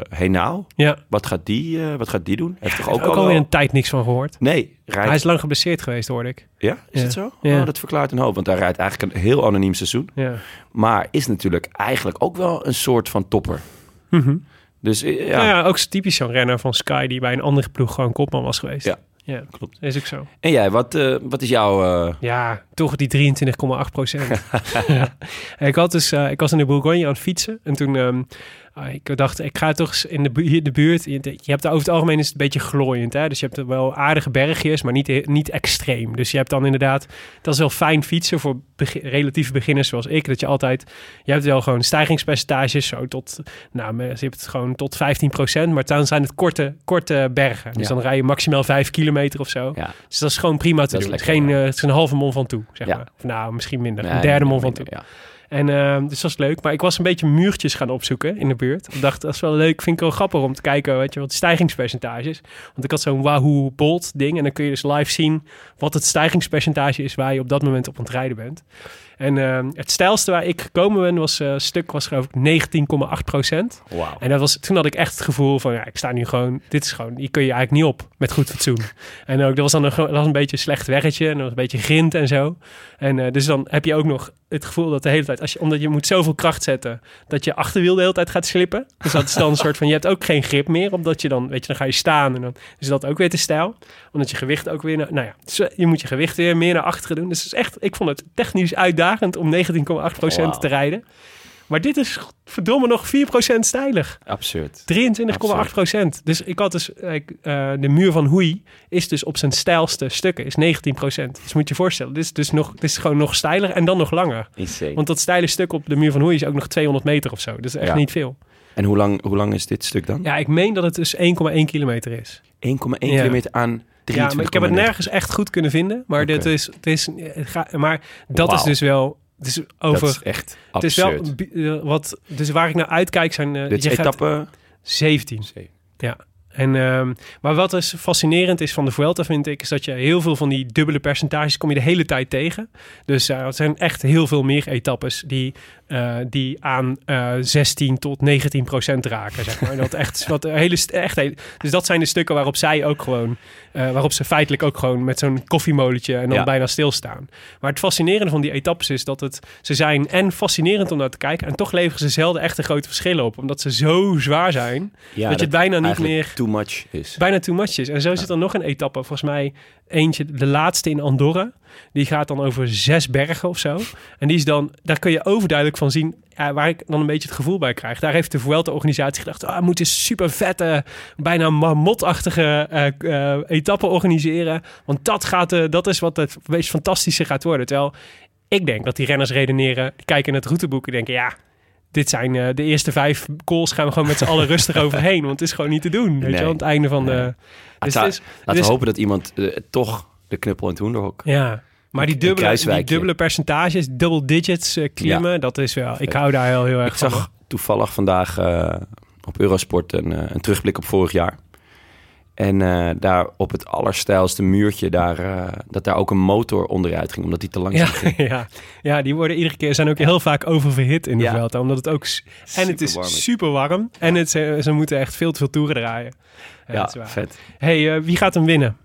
Henao. ja, Wat gaat die, eh, wat gaat die doen? Heeft toch ook ook, al wel- een tijd niks van gehoord. Nee, rijdt... Hij is lang geblesseerd geweest, hoorde ik. Ja, is Ja. het zo? Ja. Oh, dat verklaart een hoop, want hij rijdt eigenlijk een heel anoniem seizoen. Ja. Maar is natuurlijk eigenlijk ook wel een soort van topper. Mhm. Dus eh, ja, Nou ja, ook typisch zo'n renner van Sky die bij een andere ploeg gewoon kopman was geweest. Ja. Ja, Klopt. is ook zo. En jij, wat, eh, wat is jouw... eh, Ja, toch die 23,8 procent. ik, had dus, eh, ik was in de Bourgogne aan het fietsen. En toen ehm, ah, ik dacht, ik ga toch eens in de, bu- hier de buurt. Je, hebt daar over het algemeen is het een beetje glooiend. Hè? Dus je hebt er wel aardige bergjes, maar niet, niet extreem. Dus je hebt dan inderdaad, dat is wel fijn fietsen voor relatieve beginners zoals ik. Dat je altijd, je hebt wel gewoon stijgingspercentages zo tot, nou, je hebt het gewoon tot 15 procent. Maar dan zijn het korte, korte bergen. Dus Ja. dan rij je maximaal 5 kilometer of zo. ja, Dus dat is gewoon prima te Dat doen. Het is, lekker, geen, ja. eh, het is een halve mon van toe, zeg maar. Of nou, misschien minder. nee, een derde mon van toe. En ehm, dus dat is leuk. Maar ik was een beetje muurtjes gaan opzoeken in de buurt. Ik dacht, dat is wel leuk. Vind ik wel grappig om te kijken, weet je, wat de stijgingspercentages. Want ik had zo'n Wahoo Bolt ding. En dan kun je dus live zien wat het stijgingspercentage is waar je op dat moment op aan het rijden bent. En ehm, het stijlste waar ik gekomen ben, was eh, stuk was geloof ik 19,8 procent. En dat was, toen had ik echt het gevoel van, ja, ik sta nu gewoon, dit is gewoon, hier kun je eigenlijk niet op met goed fatsoen. En ook, dat was dan een, dat was een beetje een slecht weggetje en dat was een beetje grind en zo. En eh, dus dan heb je ook nog het gevoel dat de hele tijd, als je, omdat je moet zoveel kracht zetten, dat je achterwiel de hele tijd gaat slippen. Dus dat is dan een soort van, je hebt ook geen grip meer, omdat je dan, weet je, dan ga je staan en dan is dat ook weer te stijl. Omdat je gewicht ook weer, naar, nou ja, dus, je moet je gewicht weer meer naar achteren doen. Dus het is echt, ik vond het technisch uitdagend om 19,8% Wauw. te rijden. Maar dit is verdomme nog 4% stijlig. Absurd. 23,8 procent. Dus ik had dus, eh, ik, eh, de muur van Hoei is dus op zijn stijlste stukken is 19 procent. Dus moet je je voorstellen, dit is dus nog, dit is gewoon nog steiler en dan nog langer. Want dat steile stuk op de muur van Hoei is ook nog 200 meter of zo. Dus echt Ja. niet veel. En hoe lang, hoe lang is dit stuk dan? Ja, ik meen dat het dus 1,1 kilometer is. 1,1 Ja. kilometer aan 23,9. Ja, maar ik heb het nergens echt goed kunnen vinden. Maar, dit is, het is, ga- maar dat is dus wel... Dus over, Dat is echt het is wel eh, wat. Dus waar ik naar uitkijk zijn. eh, Dit je is gaat etappe... 17. Ja. En, ehm, maar wat dus fascinerend is van de Vuelta, vind ik, is dat je heel veel van die dubbele percentages kom je de hele tijd tegen. Dus eh, er zijn echt heel veel meer etappes die, eh, die aan eh 16 tot 19 procent raken, zeg maar. dat echt, wat een hele, echt, dus dat zijn de stukken waarop zij ook gewoon, eh, waarop ze feitelijk ook gewoon met zo'n koffiemolentje en dan Ja. bijna stilstaan. Maar het fascinerende van die etappes is dat het, ze zijn en fascinerend om naar te kijken en toch leveren ze zelden echt de grote verschillen op, omdat ze zo zwaar zijn Ja, dat je het bijna niet meer too much is. bijna too much is. En zo zit er nog een etappe, volgens mij eentje, de laatste in Andorra. Die gaat dan over zes bergen of zo. En die is dan, daar kun je overduidelijk van zien, ja, waar ik dan een beetje het gevoel bij krijg. Daar heeft de Vuelta-organisatie gedacht, ah, we moeten super vette, bijna marmotachtige eh eh, etappe organiseren. Want dat, gaat, eh, dat is wat het meest fantastische gaat worden. Terwijl ik denk dat die renners redeneren, die kijken in het routeboek en denken, ja... Dit zijn de eerste vijf calls gaan we gewoon met z'n allen rustig overheen. Want het is gewoon niet te doen. Weet je Nee. wel, aan het einde van de... Nee. Dus Laten is, we hopen dat iemand toch de knuppel in het hoenderhok... Ja, maar die dubbele, die dubbele percentages, double digits eh, klimmen, dat is wel... Ik hou daar heel, heel erg Ik van. zag toevallig vandaag eh, op Eurosport een, eh, een terugblik op vorig jaar. En daar op het allerstijlste muurtje, daar, dat daar ook een motor onderuit ging, omdat die te langzaam Ja, ging. ja, ja, die worden iedere keer zijn ook heel vaak oververhit in de Ja. Vuelta, omdat het ook en het is super warm en het, ze, ze moeten echt veel te veel toeren draaien. Ja, vet. Hey, wie gaat hem winnen?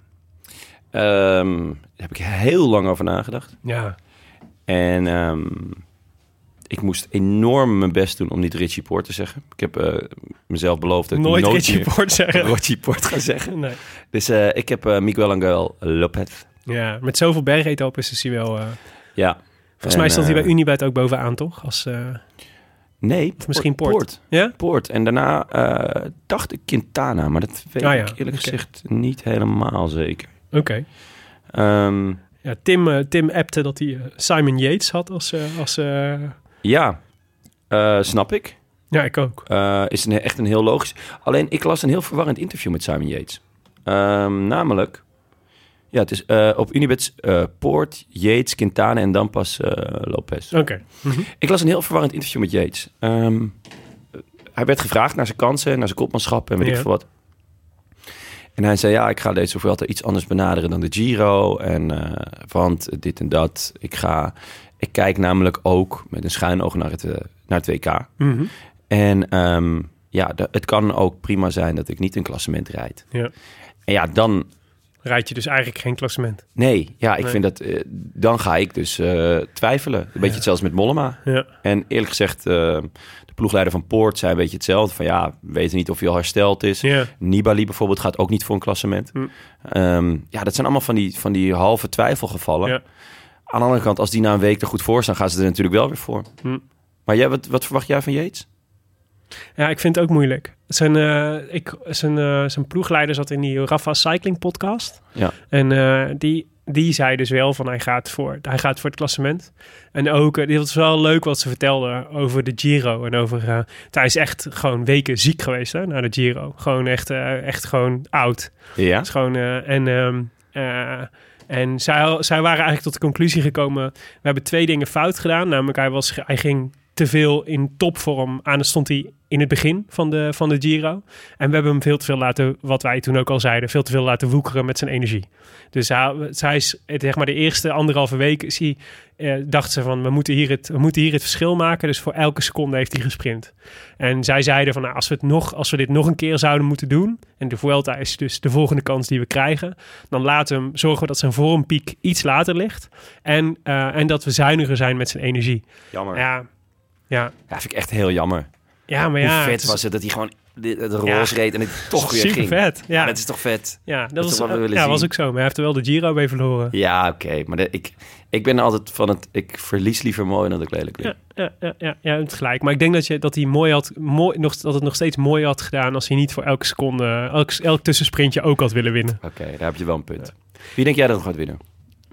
Ehm, daar heb ik heel lang over nagedacht. Ja, En ehm, ik moest enorm mijn best doen om niet Richie Poort te zeggen. Ik heb eh, mezelf beloofd dat ik nooit nooit Richie Port zeggen. Richie Poort ga zeggen. Nee. Dus eh, ik heb eh, Miguel Angel Lopez. Ja, met zoveel bergetappes is hij wel... Ja. volgens mij stond hij bij uh, Unibet ook bovenaan, toch? Als, Nee, misschien Poort. Poort. ja? Poort. En daarna dacht ik Quintana, maar dat weet Ah ja, ik eerlijk gezegd niet helemaal zeker. Oké. Ehm, Ja, Tim, eh, Tim appte dat hij eh, Simon Yates had als... eh, als ja, snap ik. ja, ik ook. Is een, echt een heel logisch. Alleen ik las een heel verwarrend interview met Simon Yates. Ehm, namelijk, ja, het is op Unibet eh, Poort, Yates, Quintana en dan pas eh, Lopez. Oké. Mhm. Ik las een heel verwarrend interview met Yates. Ehm, hij werd gevraagd naar zijn kansen, naar zijn kopmanschap en weet ik veel wat. En hij zei, ja, ik ga deze Vuelta iets anders benaderen dan de Giro. En, eh, want dit en dat. Ik, ga, ik kijk namelijk ook met een schuin oog naar het, eh, naar het WK. Mhm. En ehm, ja, de- het kan ook prima zijn dat ik niet een klassement rijd. Ja. En ja, dan rijd je dus eigenlijk geen klassement. Nee, ja, ik Nee. vind dat... eh, dan ga ik dus twijfelen. Een beetje hetzelfde met Mollema. Ja. En eerlijk gezegd, ploegleider van Poort zei een beetje hetzelfde. Van ja, we weten niet of hij al hersteld is. Nibali bijvoorbeeld gaat ook niet voor een klassement. Hm. Ehm, ja, dat zijn allemaal van die, van die halve twijfelgevallen. Aan de andere kant, als die na een week er goed voor staan, gaan ze er natuurlijk wel weer voor. Hm. Maar jij, wat, wat verwacht jij van Yates? Ja, ik vind het ook moeilijk. Zijn, eh, ik, zijn, eh, zijn ploegleider zat in die Rafa Cycling podcast. Ja. En eh, die, die zei dus wel van hij gaat voor, hij gaat voor het klassement. En ook, uh, dit was wel leuk wat ze vertelde over de Giro. En over, uh, hij is echt gewoon weken ziek geweest hè, na de Giro. Gewoon echt, uh, echt gewoon oud. Ja? is gewoon, en um, en zij, zij waren eigenlijk tot de conclusie gekomen, we hebben twee dingen fout gedaan. Namelijk hij, was, hij ging te veel in topvorm aan. Dan stond hij in het begin van de, van de Giro. En we hebben hem veel te veel laten, wat wij toen ook al zeiden, veel te veel laten woekeren met zijn energie. Dus hij, zij is, zeg maar, de eerste anderhalve week zie, eh, dacht ze van, we moeten, hier het, we moeten hier het verschil maken. Dus voor elke seconde heeft hij gesprint. En zij zeiden van, nou, als, we het nog, als we dit nog een keer zouden moeten doen, en de Vuelta is dus de volgende kans die we krijgen, dan laten we hem zorgen dat zijn vormpiek iets later ligt. En, uh, en dat we zuiniger zijn met zijn energie. Jammer. Ja, ja. Ja, vind ik echt heel jammer. Ja, maar ja. Hoe vet was het dat hij gewoon het roze reed en het toch weer Super ging. vet. Ja, Dat is toch vet? ja dat dat, is was, wat we willen ja, zien. was ook zo. Maar hij heeft er wel de Giro mee verloren. Ja, oké. Maar de- ik, ik ben altijd van het... Ik verlies liever mooi dan dat ik lelijk ben. Ja, ja, ja, ja, ja, het gelijk. Maar ik denk dat, je, dat, hij mooi had, mooi, nog, dat het nog steeds mooi had gedaan als hij niet voor elke seconde, elk, elk tussensprintje ook had willen winnen. Oké, daar heb je wel een punt. Wie denk jij dat nog gaat winnen?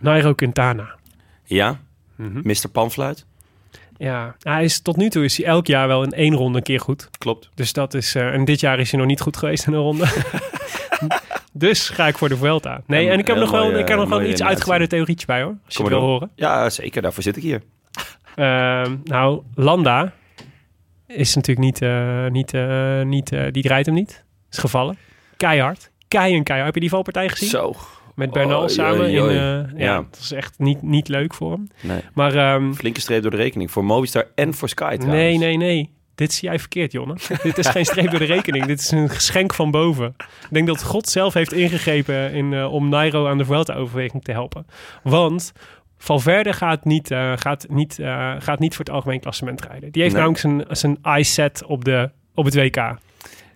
Nairo Quintana. Ja? Mhm. Mr. Panfluit? Ja, hij is, tot nu toe is hij elk jaar wel in één ronde een keer goed. Klopt. Dus dat is, eh, en dit jaar is hij nog niet goed geweest in een ronde. dus ga ik voor de Vuelta. Nee, en ik heb nog wel, ik heb nog wel een iets uitgebreide theorietje bij hoor. Als je het wil horen. Ja, zeker. Daarvoor zit ik hier. Ehm, nou, Landa is natuurlijk niet, eh, niet, eh, niet die draait hem niet. Is gevallen. Keihard. Kei en keihard. Heb je die valpartij gezien? Zo. Met Bernal Oei, samen. In, eh, ja, Ja. dat is echt niet, niet leuk voor hem. Nee. Maar ehm, Flinke streep door de rekening. Voor Movistar en voor Sky trouwens. nee, nee, nee. Dit zie jij verkeerd, Jonne. Dit is geen streep door de rekening. Dit is een geschenk van boven. Ik denk dat God zelf heeft ingegrepen in, eh, om Nairo aan de Vuelta-overweging te helpen. Want Valverde gaat niet, eh, gaat, niet, gaat niet voor het algemeen klassement rijden. Die heeft Nee. namelijk zijn, zijn eye set op, de, op het WK,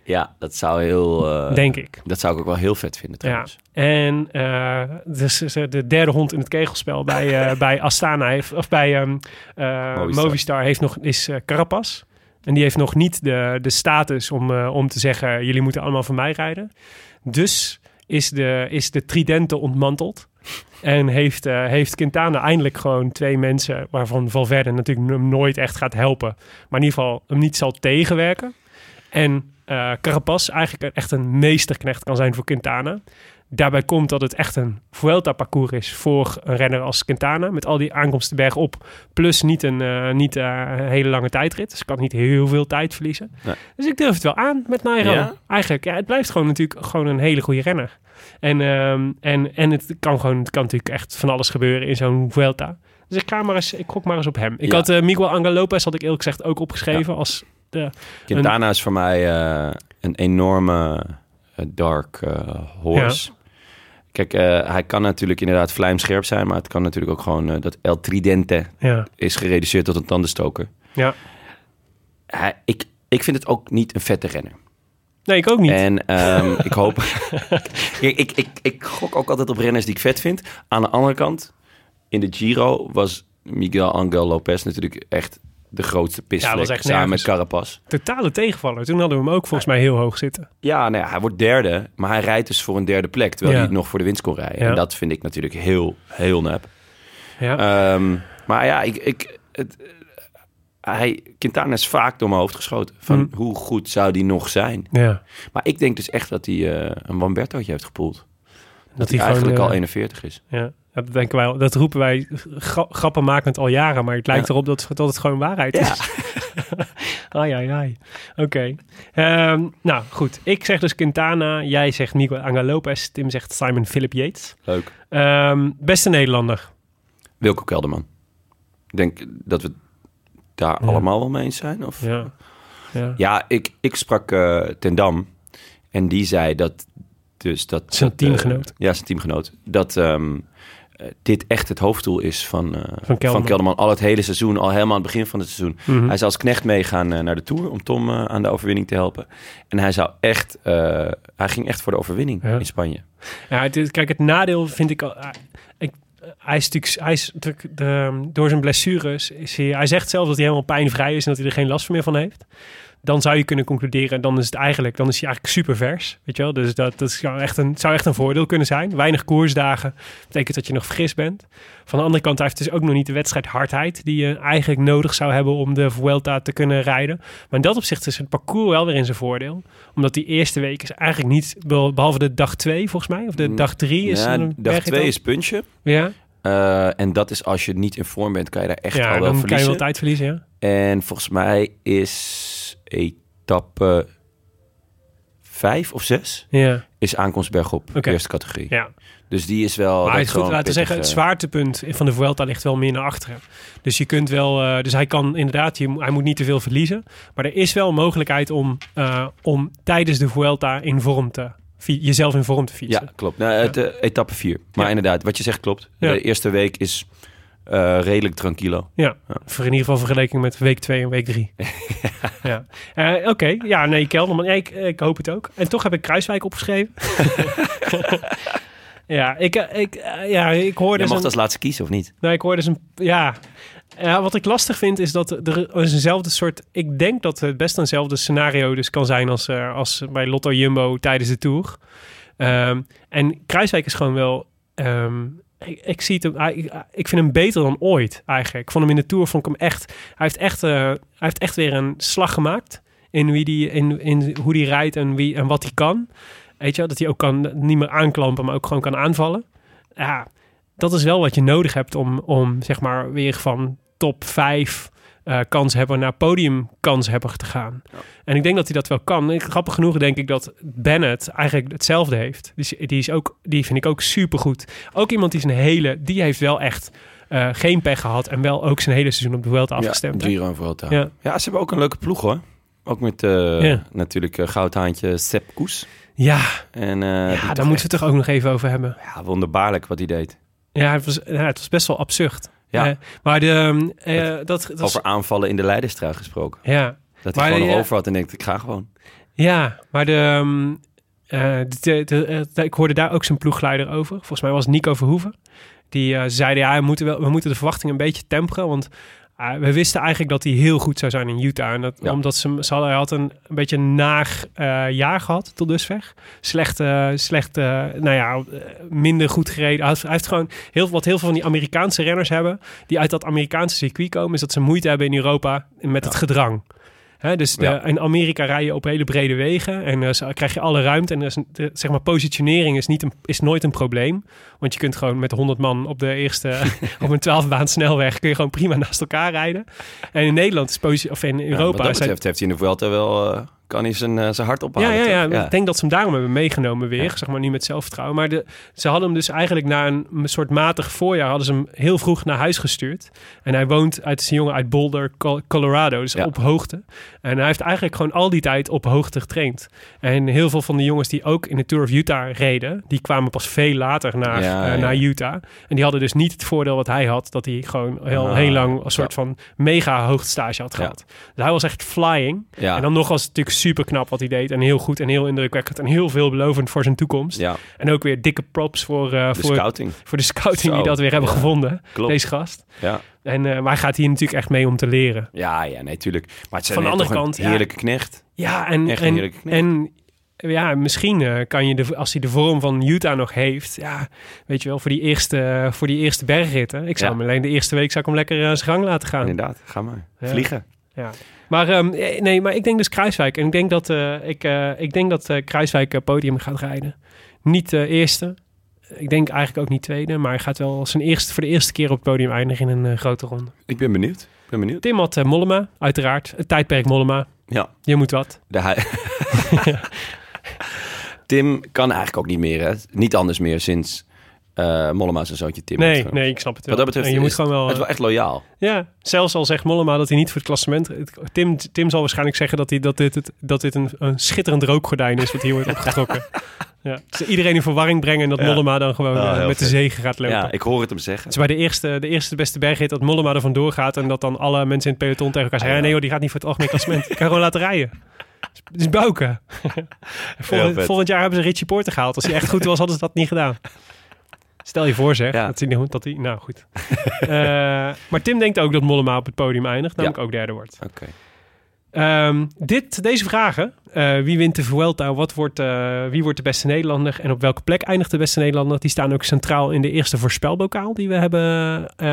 Ja, dat zou heel... eh, denk ik. Dat zou ik ook wel heel vet vinden Ja, trouwens. en eh, dus de, de derde hond in het kegelspel bij, eh, bij Astana heeft, of bij ehm, eh, Movistar. Movistar. heeft nog, is eh, Carapaz. En die heeft nog niet de, de status om, eh, om te zeggen: jullie moeten allemaal voor mij rijden. Dus is de, is de Tridente ontmanteld. En heeft, eh, heeft Quintana eindelijk gewoon twee mensen waarvan Valverde natuurlijk hem nooit echt gaat helpen. Maar in ieder geval hem niet zal tegenwerken. En eh Carapaz eigenlijk echt een meesterknecht kan zijn voor Quintana. Daarbij komt dat het echt een Vuelta-parcours is voor een renner als Quintana. Met al die aankomsten bergop. Plus niet een, eh, niet, eh, een hele lange tijdrit. Dus ik kan niet heel veel tijd verliezen. Nee. Dus ik durf het wel aan met Nairo. Ja? Eigenlijk, ja, het blijft gewoon natuurlijk gewoon een hele goede renner. En, ehm, en, en het kan gewoon, het kan natuurlijk echt van alles gebeuren in zo'n Vuelta. Dus ik ga maar eens, ik gok maar eens op hem. Ik Ja. had eh, Miguel Angel Lopez, had ik eerlijk gezegd ook opgeschreven als de... Quintana is voor mij eh, een enorme eh, dark eh, horse. Kijk, hij kan natuurlijk inderdaad vlijmscherp zijn, maar het kan natuurlijk ook gewoon dat El Tridente Ja, is gereduceerd tot een tandenstoker. ja. Hij, ik, ik vind het ook niet een vette renner. Nee, ik ook niet. En ehm, ik hoop... ik, ik, ik, ik gok ook altijd op renners die ik vet vind. Aan de andere kant, in de Giro was Miguel Angel Lopez natuurlijk echt de grootste Ja, pisvlek echt samen met. Carapaz. Totale tegenvaller. Toen hadden we hem ook volgens mij heel hoog zitten. Ja, nou ja, hij wordt derde, maar hij rijdt dus voor een derde plek, terwijl Ja. hij nog voor de winst kon rijden. Ja. En dat vind ik natuurlijk heel, heel nep. Ja, Ehm, maar ja, ik, ik, het, hij, Quintana is vaak door mijn hoofd geschoten. Van Mm. hoe goed zou die nog zijn? ja. Maar ik denk dus echt dat hij eh, een Wambertootje heeft gepoeld. Dat, Dat hij hij eigenlijk gewoon, al eh, 41 is. Ja, dat denken wij, dat roepen wij gra grappenmakend al jaren, maar het lijkt Ja. erop dat, dat het gewoon waarheid is. ai, ai, ai. Oké. Ehm, nou, goed. Ik zeg dus Quintana, jij zegt Miguel Angel Lopez, Tim zegt Simon Philip Yates. Leuk. Ehm, beste Nederlander. Wilco Kelderman. Ik denk dat we daar Ja. allemaal wel mee eens zijn. Of? Ja. Ja. Ja, ik, ik sprak eh Ten Dam en die zei dat Dus dat, Zijn dat, eh, teamgenoot. ja, zijn teamgenoot. Dat ehm, eh, dit echt het hoofddoel is van, eh, van, Kelderman. Kelderman. Al het hele seizoen, al helemaal aan het begin van het seizoen. Mhm. Hij zou als knecht meegaan eh, naar de Tour om Tom eh, aan de overwinning te helpen. En hij zou echt, eh, hij ging echt voor de overwinning Ja. in Spanje. Ja, het kijk, het nadeel vind ik al. Ik, hij is natuurlijk, hij is natuurlijk de, door zijn blessures. Is hij, hij zegt zelf dat hij helemaal pijnvrij is en dat hij er geen last meer van heeft. Dan zou je kunnen concluderen, dan is het eigenlijk, dan is hij eigenlijk super vers. Weet je wel? Dus dat, dat zou, echt een, zou echt een voordeel kunnen zijn. Weinig koersdagen betekent dat je nog fris bent. Van de andere kant, hij heeft dus ook nog niet de wedstrijd hardheid die je eigenlijk nodig zou hebben om de Vuelta te kunnen rijden. Maar in dat opzicht is het parcours wel weer in zijn voordeel. Omdat die eerste week is eigenlijk niet, behalve de dag twee volgens mij, of de Mm, dag drie is Ja, een dag bergetappe. twee is puntje. Ja, Eh, en dat is als je niet in vorm bent, kan je daar echt ja al wel dan kan je verliezen. wel tijd verliezen, ja. En volgens mij is etappe vijf of zes Ja, is aankomst bergop, Oké. eerste categorie. ja. Dus die is wel... maar het is goed, laten we zeggen, het zwaartepunt van de Vuelta ligt wel meer naar achteren. Dus je kunt wel, eh, dus hij kan inderdaad, je, hij moet niet te veel verliezen. Maar er is wel een mogelijkheid om, eh, om tijdens de Vuelta in vorm te, jezelf in vorm te fietsen. Ja, klopt. Nou, het, eh, etappe 4. Maar inderdaad, wat je zegt klopt. De eerste week is eh, redelijk tranquilo. Ja, voor in ieder geval vergeleken met week 2 en week 3. ja. Eh, Oké, ja, nee, Kelderman, ja, ik, ik hoop het ook. En toch heb ik Kruiswijk opgeschreven. ja, ik, eh, ik, ja, ik hoorde... Je zo'n- mocht als laatste kiezen, of niet? Nou, ik hoorde dus een... Ja. ja, wat ik lastig vind is dat er is eenzelfde soort... Ik denk dat het best eenzelfde scenario dus kan zijn als, eh, als bij Lotto Jumbo tijdens de Tour. Ehm, en Kruiswijk is gewoon wel... ehm, ik, ik zie hem, hij- ik, vind hem beter dan ooit eigenlijk. Ik vond hem in de Tour, vond ik hem echt... Hij heeft echt, eh, hij heeft echt weer een slag gemaakt in, wie die, in, in hoe die rijdt en, wie, en wat hij kan. Weet je, dat hij ook kan, niet meer aanklampen, maar ook gewoon kan aanvallen. Ja, dat is wel wat je nodig hebt om, om zeg maar weer van top 5 eh kans hebben naar podium kans hebben te gaan. En ik denk dat hij dat wel kan. Ik, grappig genoeg denk ik dat Bennett eigenlijk hetzelfde heeft. Die, is- die, is ook, die vind ik ook supergoed. Ook iemand die zijn hele, die heeft wel echt eh, geen pech gehad en wel ook zijn hele seizoen op de Vuelta afgestemd. Giro en Vuelta. Ja. Ja. ze hebben ook een leuke ploeg hoor. Ook met eh, Ja. natuurlijk uh, goudhaantje Sepp Koes. Ja, En, eh, ja daar moeten we het toch ook nog even over hebben. Ja, wonderbaarlijk wat hij deed. Ja, het was, ja, het was best wel absurd. Ja. Eh, maar de, ehm, eh, dat, dat Over aanvallen in de Leidenstraat gesproken. ja, Dat Maar hij gewoon eh, over had en denkt, ik ga gewoon. Ja, maar de, ehm, eh, de, de, de- ik hoorde daar ook zijn ploegleider over. Volgens mij was Nico Verhoeven. Die eh, zeiden, ja, we moeten, wel, we moeten de verwachtingen een beetje temperen. Want we wisten eigenlijk dat hij heel goed zou zijn in Utah. En dat, Ja. Omdat ze, ze hadden, hij had een, een beetje een naag eh, jaar gehad tot dusver. Slecht, eh, slecht eh, nou ja, minder goed gereden. Hij heeft, hij heeft gewoon heel, wat heel veel van die Amerikaanse renners hebben... die uit dat Amerikaanse circuit komen... is dat ze moeite hebben in Europa met het gedrang. Dus de, Ja. in Amerika rij je op hele brede wegen en zo krijg je alle ruimte. En er de, zeg maar, positionering is, niet een, is nooit een probleem. Want je kunt gewoon met 100 man op de eerste, op een 12 baan snelweg, kun je gewoon prima naast elkaar rijden. En in Nederland is of in Ja, Europa. wat dat zijn- heeft hij in de Vuelta wel, eh, kan hij zijn, eh, zijn hart ja, ophalen. ja, toch? ja, ik denk dat ze hem daarom hebben meegenomen weer. Ja. Zeg maar nu met zelfvertrouwen. Maar de, ze hadden hem dus eigenlijk na een soort matig voorjaar... hadden ze hem heel vroeg naar huis gestuurd. En hij woont uit een jongen uit Boulder, Col- Colorado. Dus Ja. op hoogte. En hij heeft eigenlijk gewoon al die tijd op hoogte getraind. En heel veel van de jongens die ook in de Tour of Utah reden... die kwamen pas veel later naar, Ja, eh, ja. naar Utah. En die hadden dus niet het voordeel wat hij had... dat hij gewoon heel, Ah, heel lang een soort ja. van mega hoogtestage had Ja. gehad. Dus hij was echt flying. Ja. En dan nog was het natuurlijk super knap wat hij deed. En heel goed en heel indrukwekkend. En heel veelbelovend voor zijn toekomst. ja, En ook weer dikke props voor, eh, de voor, scouting. voor de scouting die dat weer hebben ja. gevonden. Klopt. Deze gast. Ja. En, eh, maar hij gaat hier natuurlijk echt mee om te leren. Ja, ja, nee, tuurlijk. Maar het is Van de andere een kant, ja. heerlijke knecht. Ja, en, Echt een en, knecht. en ja, misschien eh, kan je, de, als hij de vorm van Utah nog heeft, ja, weet je wel, voor die eerste, voor die eerste bergritten. Ik zou Ja. hem alleen de eerste week zou ik hem lekker eh, zijn gang laten gaan. Inderdaad, ga maar. Ja. Vliegen. Ja. Maar ehm, eh, nee, maar ik denk dus Kruiswijk. En ik denk dat, eh, ik, eh, ik denk dat eh, Kruiswijk podium gaat rijden. Niet de eerste. Ik denk eigenlijk ook niet tweede. Maar hij gaat wel zijn eerste, voor de eerste keer op het podium eindigen in een grote ronde. Ik ben benieuwd. Ik ben benieuwd. Tim had Mollema, uiteraard. Het tijdperk Mollema. Ja, Je moet wat. de Tim kan eigenlijk ook niet meer, hè? Niet anders meer sinds eh Mollema zijn zoontje Tim. Nee, nee, ik snap het wel. Wat dat betreft En je moet gewoon wel... het is wel echt loyaal. Ja, zelfs al zegt Mollema dat hij niet voor het klassement... het- Tim, Tim zal waarschijnlijk zeggen dat, hij, dat dit, het, dat dit een, een schitterend rookgordijn is wat hier wordt opgetrokken. Ja. Dus iedereen in verwarring brengen en dat Ja. Mollema dan gewoon Oh, eh, met de zegen gaat lopen. Ja, ik hoor het hem zeggen. Het is bij de eerste, de eerste beste bergrit dat Mollema er vandoor gaat en dat dan alle mensen in het peloton tegen elkaar zeggen: Ja. nee joh, die gaat niet voor het algemeen klassement. Ik kan gewoon laten rijden. Het is vet. volgend jaar hebben ze Richie Porter gehaald. Als hij echt goed was, hadden ze dat niet gedaan. Stel je voor zeg, Ja. dat hij, dat hij... Nou goed. Eh, maar Tim denkt ook dat Mollema op het podium eindigt, namelijk ook derde wordt. Oké. Ehm, dit, deze vragen. eh, wie wint de Vuelta? Wat wordt, eh, wie wordt de beste Nederlander? En op welke plek eindigt de beste Nederlander? Die staan ook centraal in de eerste voorspelbokaal die we hebben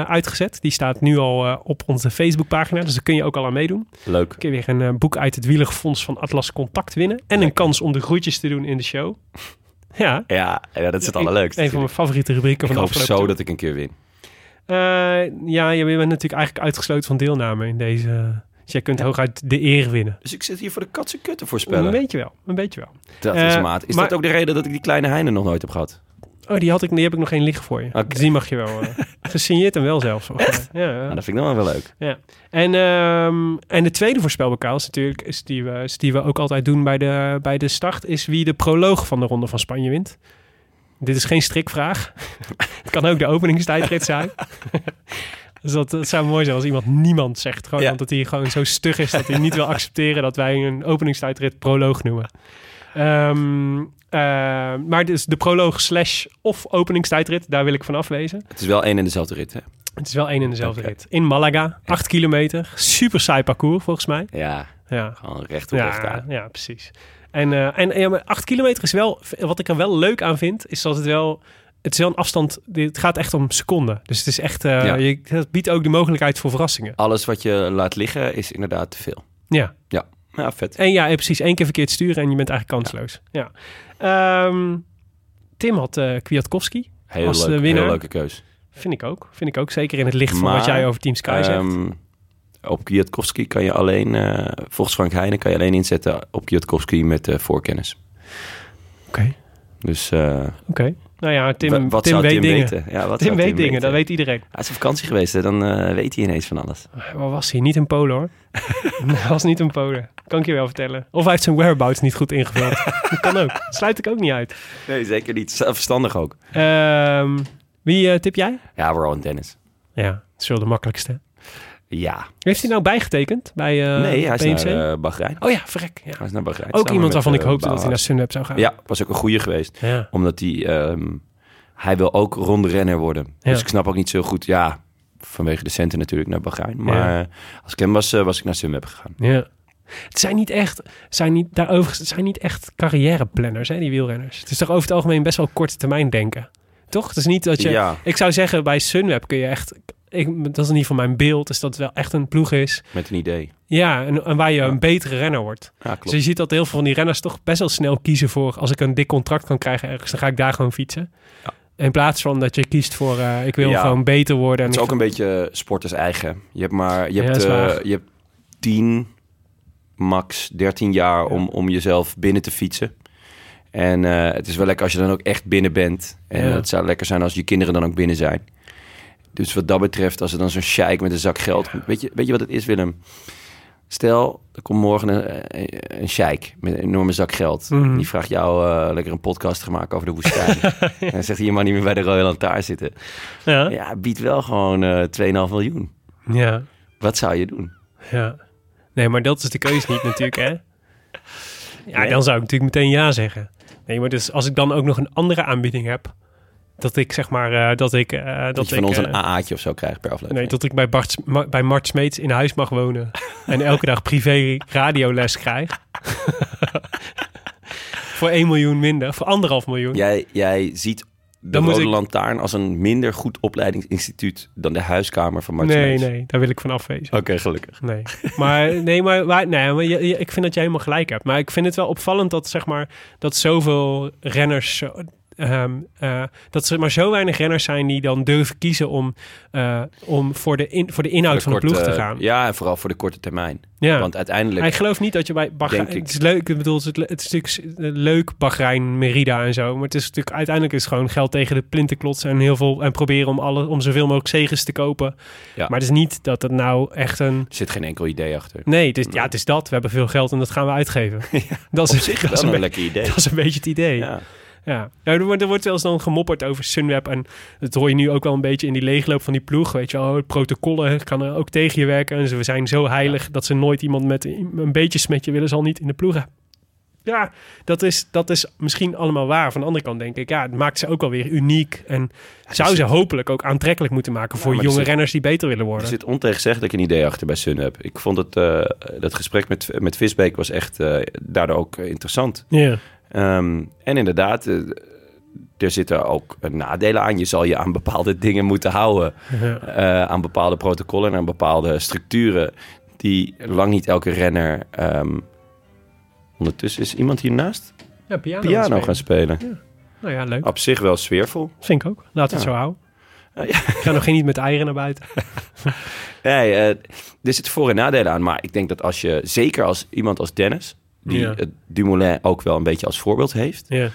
uitgezet. Die staat nu al op onze Facebookpagina. Dus daar kun je ook al aan meedoen. Leuk. kun je weer een boek uit het Wielerfonds van Atlas Contact winnen. En een kans om de groetjes te doen in de show. Ja, Ja, ja, dat is het Een- allerleukste. Een van mijn favoriete rubrieken ik van de hoop zo dat ik een keer win. Eh, ja, je bent natuurlijk eigenlijk uitgesloten van deelname in deze... Dus jij kunt hooguit de eer winnen. Dus ik zit hier voor de katse kutten Een voorspellen. beetje wel, een beetje wel. Dat Eh, is maat. Is maar- dat ook de reden dat ik die kleine Heine nog nooit heb gehad? Oh, die, had ik, die heb ik nog geen liggen voor je. Dus die mag je wel. eh gesigneerd hem wel zelfs. Ja, ja. Nou, dat vind ik dan wel leuk. ja. En, ehm, en de tweede voorspelbokaal is natuurlijk, is die, we, is die we ook altijd doen bij de, bij de start, is wie de proloog van de Ronde van Spanje wint. Dit is geen strikvraag. Het kan ook de openingstijdrit zijn. dus dat, dat zou mooi zijn als iemand niemand zegt. Gewoon Ja. omdat hij gewoon zo stug is dat hij niet wil accepteren dat wij een openingstijdrit proloog noemen. Ehm, eh, maar dus de proloog slash of openingstijdrit, daar wil ik van afwezen. Het is wel één en dezelfde rit, hè? Het is wel één en dezelfde rit. In Malaga, 8 kilometer. Super saai parcours volgens mij. Ja, Ja, gewoon recht op recht ja, aan. ja precies. En, eh, en ja, maar 8 kilometer is wel, wat ik er wel leuk aan vind, is dat het wel, het is wel een afstand, het gaat echt om seconden. Dus het is echt, eh, Ja. je, het biedt ook de mogelijkheid voor verrassingen. Alles wat je laat liggen is inderdaad te veel. Ja, Ja, ja vet. en ja, eh, precies. één keer verkeerd sturen en je bent eigenlijk kansloos. Ja. Ehm, Tim had eh Kwiatkowski. Heel Als de leuk, winnaar. heel leuke keus. Vind ik ook. Vind ik ook. Zeker in het licht van Maar, wat jij over Team Sky zegt. Ehm, op Kwiatkowski kan je alleen, eh, volgens Frank Heijnen, kan je alleen inzetten op Kwiatkowski met eh, voorkennis. Oké, Dus eh, oké. Nou ja, Tim, wa- wat Tim zou weet Tim dingen. weten? Ja, wat Tim weet dingen, weten? dat weet iedereen. Hij is op vakantie geweest, hè? dan eh, weet hij ineens van alles. Waar was hij? Niet in Polen hoor. hij was niet in Polen. Kan ik je wel vertellen. Of hij heeft zijn whereabouts niet goed ingevuld. dat kan ook. Dat sluit ik ook niet uit. Nee, zeker niet. Verstandig ook. Ehm, wie eh, tip jij? Ja, Rowan Dennis. Ja, het is wel de makkelijkste. Ja. Heeft hij nou bijgetekend bij eh nee, hij is naar eh, Bahrein. Oh ja, verrek. Ja. Hij is naar Bahrein. Ook iemand waarvan ik eh, hoopte dat hij naar. Sunweb zou gaan. Ja, was ook een goede geweest. Ja. Omdat hij... ehm, hij wil ook ronde renner worden. Ja. Dus ik snap ook niet zo goed... Ja, vanwege de centen natuurlijk naar Bahrein. Maar Ja. als ik hem was, was ik naar Sunweb gegaan. Ja. Het zijn niet echt, zijn niet, daarover, het zijn niet echt carrièreplanners, hè, die wielrenners. Het is toch over het algemeen best wel korte termijn denken. Toch? Het is niet dat je... Ik zou zeggen, bij Sunweb kun je echt... Ik, dat is niet van mijn beeld, is dat het wel echt een ploeg is. met een idee. Ja, en, en waar je Ja. een betere renner wordt. Ja, Dus klopt. je ziet dat heel veel van die renners toch best wel snel kiezen voor... als ik een dik contract kan krijgen ergens, dan ga ik daar gewoon fietsen. Ja. In plaats van dat je kiest voor... eh, ik wil Ja. gewoon beter worden. En Het is ook een beetje sporters eigen. Je hebt maar... Je hebt, eh, je hebt 10, max 13 jaar om, om jezelf binnen te fietsen. En eh, het is wel lekker als je dan ook echt binnen bent. En het zou lekker zijn als je kinderen dan ook binnen zijn. Dus wat dat betreft, als er dan zo'n sheik met een zak geld... Weet, je, weet je wat het is, Willem? Stel, er komt morgen een, een, een sheik met een enorme zak geld. Mhm. Die vraagt jou eh, lekker een podcast te maken over de woestijn. En dan zegt hij, je mag niet meer bij de Royal Lantaarn zitten. Ja. Ja, biedt wel gewoon eh 2,5 miljoen. ja, Wat zou je doen? ja. Nee, maar dat is de keuze niet natuurlijk, hè? Ja, Nee? dan zou ik natuurlijk meteen ja zeggen. Nee, maar dus als ik dan ook nog een andere aanbieding heb... dat ik zeg maar... eh, dat ik... eh, dat Dat je ik, van ons eh, een AA'tje of zo krijgt per aflevering. Nee, dat ik bij, Bart, Ma- bij Mart Smeets in huis mag wonen. en elke dag privé radioles krijg. voor 1 miljoen minder, voor anderhalf miljoen. Jij, jij ziet de Dan Rode ik- Lantaarn als een minder goed opleidingsinstituut dan de huiskamer van Mart nee, Smeets. nee, daar wil ik van afwezen. Oké, gelukkig. Nee, maar, nee, maar, nee, maar je- je- ik vind dat jij helemaal gelijk hebt. Maar ik vind het wel opvallend dat, zeg maar, dat zoveel renners... ehm, eh, dat er maar zo weinig renners zijn die dan durven kiezen om, eh, om voor, de in, voor de inhoud van de korte- ploeg te gaan. Ja, en vooral voor de korte termijn. Ja. Want uiteindelijk... Ik geloof niet dat je bij Bahrein... Het is leuk, ik bedoel, het het is natuurlijk leuk Bahrein, Merida en zo. Maar het is natuurlijk uiteindelijk is het gewoon geld tegen de plinten klotsen en heel veel en proberen om alle om zoveel mogelijk zegens te kopen. Ja. Maar het is niet dat het nou echt een. Er zit geen enkel idee achter. Nee, het is, ja, het is dat. We hebben veel geld en dat gaan we uitgeven. dat Op is zich dat is een, een lekker idee. dat is een beetje het idee. Ja. Ja, er, wordt, er wordt wel eens dan gemopperd over Sunweb. En dat hoor je nu ook wel een beetje in die leegloop van die ploeg. Weet je wel, protocollen kan er ook tegen je werken. En ze zijn zo heilig dat ze nooit iemand met een beetje smetje willen, zal niet in de ploeg hebben. Ja, dat is, dat is misschien allemaal waar. Van de andere kant denk ik, ja, het maakt ze ook wel weer uniek. En zou ze hopelijk ook aantrekkelijk moeten maken voor er jonge zit- renners die beter willen Er worden. zit ontegenzeggelijk een idee achter bij Sunweb. Ik vond het, eh, dat gesprek met, met Visbeek was echt eh, daardoor ook eh, interessant. Ja, Ehm, en inderdaad, eh, er zitten ook eh, nadelen aan. Je zal je aan bepaalde dingen moeten houden. ja. eh, aan bepaalde protocollen en aan bepaalde structuren. Die lang niet elke renner... ehm, ondertussen is iemand hiernaast ja piano, piano spelen. gaan spelen. Nou ja, leuk. Op zich wel sfeervol. Vind ik ook. Laat het Ja. zo houden. Ja, Ik ga nog geen niet met eieren naar buiten. Nee, eh, er zitten voor- en nadelen aan. Maar ik denk dat als je, zeker als iemand als Dennis... die Ja. het Dumoulin ook wel een beetje als voorbeeld heeft... Ja.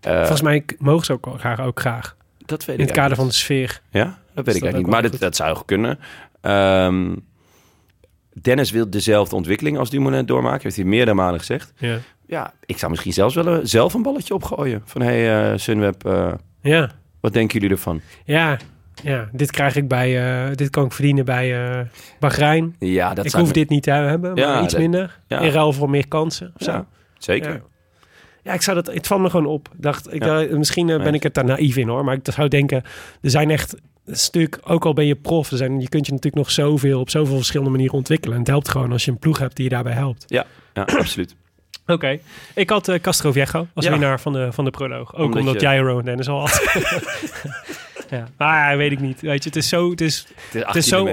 eh, Volgens mij mogen ze ook graag, ook graag. dat weet In ik het kader van de sfeer. Ja, dat weet ik dat eigenlijk niet. Maar dat, dat zou kunnen. Ehm, Dennis wil dezelfde ontwikkeling als Dumoulin doormaken. Heeft hij meerdere malen gezegd. Ja. Ja, ik zou misschien zelfs wel een- zelf een balletje opgooien. Van, hé hey, eh, Sunweb, eh, Ja. wat denken jullie ervan? Ja. Ja. Dit krijg ik bij... eh, dit kan ik verdienen bij eh Bahrein. Ja, dat ik hoef dit niet te hebben, maar Ja, iets dat- minder. ja. In ruil voor meer kansen. Of zo. Ja, zeker. Ja. Ja, ik zou dat. Het valt me gewoon op. Dacht, ik, Ja. misschien eh, ben ik het daar naïef in hoor, maar ik zou denken, er zijn echt een stuk. Ook al ben je prof, er zijn, je kunt je natuurlijk nog zoveel op zoveel verschillende manieren ontwikkelen. En het helpt gewoon als je een ploeg hebt die je daarbij helpt. Ja, absoluut. Oké, ik had Castro Viejo als Ja. winnaar van de, van de proloog. Ook Omdat omdat, je- jij Rowan Dennis al had. ja. Maar ja, weet ik niet. Weet je, het is zo. Het is, Het is 18 is zo-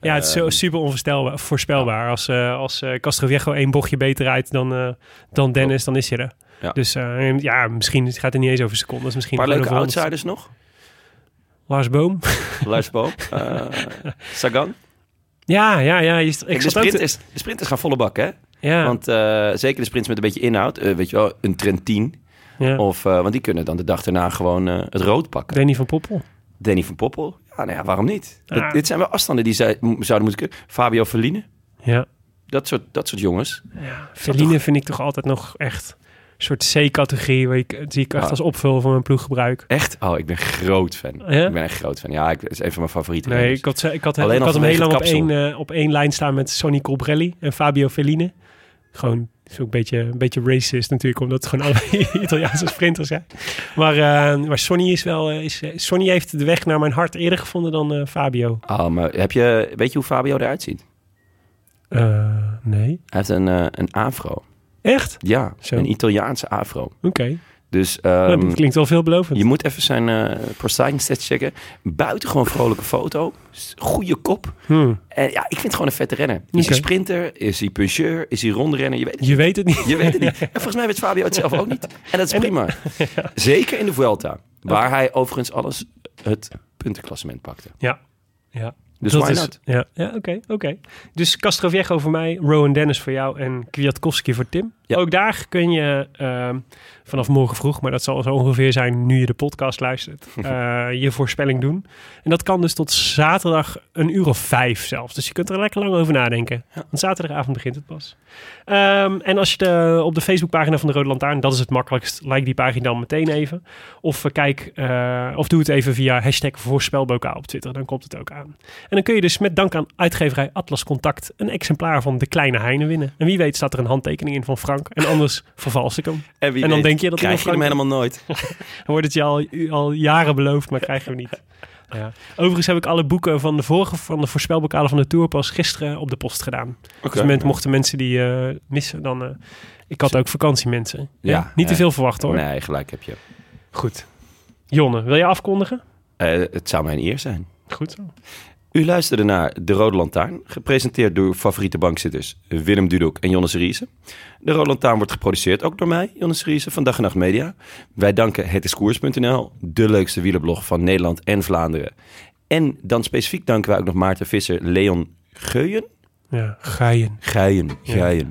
ja, het is zo Ehm, super onvoorspelbaar, voorspelbaar. Als, eh als eh Castro Viejo één bochtje beter rijdt dan, eh, dan Dennis, dan is je er. Ja. Dus eh, ja, misschien gaat het niet eens over secondes. Misschien Een paar leuke outsiders nog. Lars Boom. Lars Boom. Sagan. Ja, ja, ja. Je, ik de, te- sprinters, de sprinters gaan volle bak, hè? ja, Want zeker de sprints met een beetje inhoud. weet je wel, een Trentin. ja. Of, want die kunnen dan de dag daarna gewoon het rood pakken. Danny van Poppel. Danny van Poppel. Ja, nou ja, waarom niet? Dat- dit zijn wel afstanden die zij, zouden moeten kunnen. Fabio Verline. Ja. Dat soort, dat soort jongens. ja. Vind ik toch altijd nog echt een soort C-categorie. Waar ik, die ik echt Ah. als opvul van mijn ploeg gebruik. Echt? Oh, ik ben groot fan. Ja? Ik ben echt groot fan. Ja, ik, het is een van mijn favoriete Nee, ik had, ik had, Alleen ik had hem heel lang op één, eh, op één lijn staan met Sonny Colbrelli en Fabio Feline. Gewoon is ook een beetje, een beetje racist natuurlijk, omdat het gewoon alle Italiaanse sprinters zijn. Maar, eh, maar Sonny is wel, eh, is, eh, Sonny heeft de weg naar mijn hart eerder gevonden dan Fabio. Oh, maar heb je, weet je hoe Fabio eruit ziet? Nee. Hij heeft een, een afro. Echt? Ja, Zo. een Italiaanse afro. Oké. Dus Nou, ehm, dat klinkt wel veelbelovend. je moet even zijn prostyling stats checken. Buitengewoon vrolijke foto. Goede kop. Hmm. En ja, ik vind het gewoon een vette renner. Is hij sprinter? Is hij puncheur? Is hij rondrenner? Je weet het Je weet het niet. Je weet het niet. En volgens mij weet Fabio het zelf ook niet. En dat is prima. Zeker in de Vuelta. Waar hij overigens alles het puntenklassement pakte. Ja. Ja. Dus Dat is- not? Ja, ja oké. oké. Dus Castroviejo voor mij, Rowan Dennis voor jou en Kwiatkowski voor Tim. Ja. Ook daar kun je ehm, vanaf morgen vroeg, maar dat zal zo ongeveer zijn nu je de podcast luistert, eh, je voorspelling doen. En dat kan dus tot zaterdag een uur of vijf zelfs. Dus je kunt er lekker lang over nadenken. Want zaterdagavond begint het pas. Ehm, en als je de, op de Facebookpagina van de Rode Lantaarn, dat is het makkelijkst, like die pagina dan meteen even. Of eh, kijk, eh, of doe het even via hashtag voorspelbokaal op Twitter, dan komt het ook aan. En dan kun je dus met dank aan uitgeverij Atlas Contact een exemplaar van De Kleine Heine winnen. En wie weet staat er een handtekening in van Frank. En anders vervals ik hem. En, En dan weet, denk je dat krijg je hem helemaal nooit. Dan wordt het je al, al jaren beloofd, maar krijg je hem niet. Ja. Overigens heb ik alle boeken van de vorige, van de voorspelbokalen van de Tour pas gisteren op de post gedaan. Oké. Dus men, mochten mensen die eh, missen, dan... eh, ik had ook vakantiemensen. Ja, Ja, niet te veel verwacht hoor. Nee, gelijk heb je. Goed. Jonne, wil je afkondigen? Eh, het zou mijn eer zijn. Goed zo. U luisterde naar De Rode Lantaarn, gepresenteerd door uw favoriete bankzitters Willem Dudok en Jonne Seriese. De Rode Lantaarn wordt geproduceerd ook door mij, Jonne Seriese, van Dag en Nacht Media. Wij danken hetiskoers.nl, de leukste wielerblog van Nederland en Vlaanderen. En dan specifiek danken wij ook nog Maarten Visser, Leon Geuyen, Ja. Guyen, Ja. Guyen,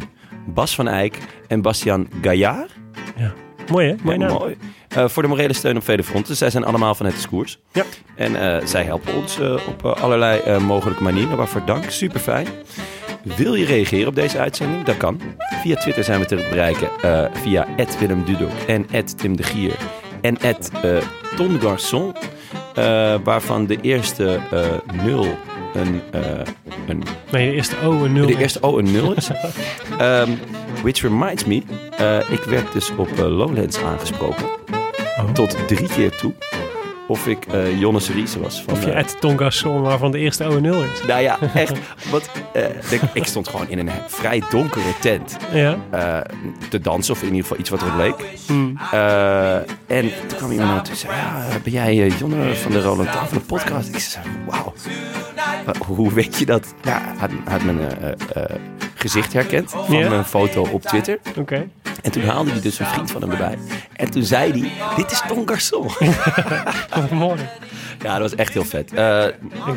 Bas van Eyck en Bastiaan Gaillard. Ja. Mooi hè? Mooi naam. mooi. Eh, voor de morele steun op vele fronten. Zij zijn allemaal van het koers. Ja. En eh, zij helpen ons eh, op allerlei mogelijke manieren. Waarvoor dank. Super fijn. Wil je reageren op deze uitzending? Dat kan. Via Twitter zijn we te bereiken. via Willem Dudok en Tim de Gier. en Ton Garçon, waarvan de eerste nul een, een Nee, de eerste O en 0. de eerste O een nul is. Ehm, which reminds me, ik werd dus op Lowlands aangesproken. Oh. Tot drie keer toe. Of ik eh Jonne Cerise was. Van, Of je eh, at Tongarson, waarvan de eerste O en 0 is. nou ja, echt. Want, eh, ik, ik stond gewoon in een vrij donkere tent Ja. te dansen. Of in ieder geval iets wat erop leek. Hmm. En toen kwam iemand naar toe en zei... Ja, ben jij Jonne van de Roland Taal van de podcast? Ik zei, wauw. Hoe weet je dat? Ja, had, had mijn gezicht herkend van Ja. mijn foto op Twitter. Oké. En toen haalde hij dus een vriend van hem erbij. En toen zei hij, dit is Ton Garçon. Mooi. ja, dat was echt heel vet. Eh,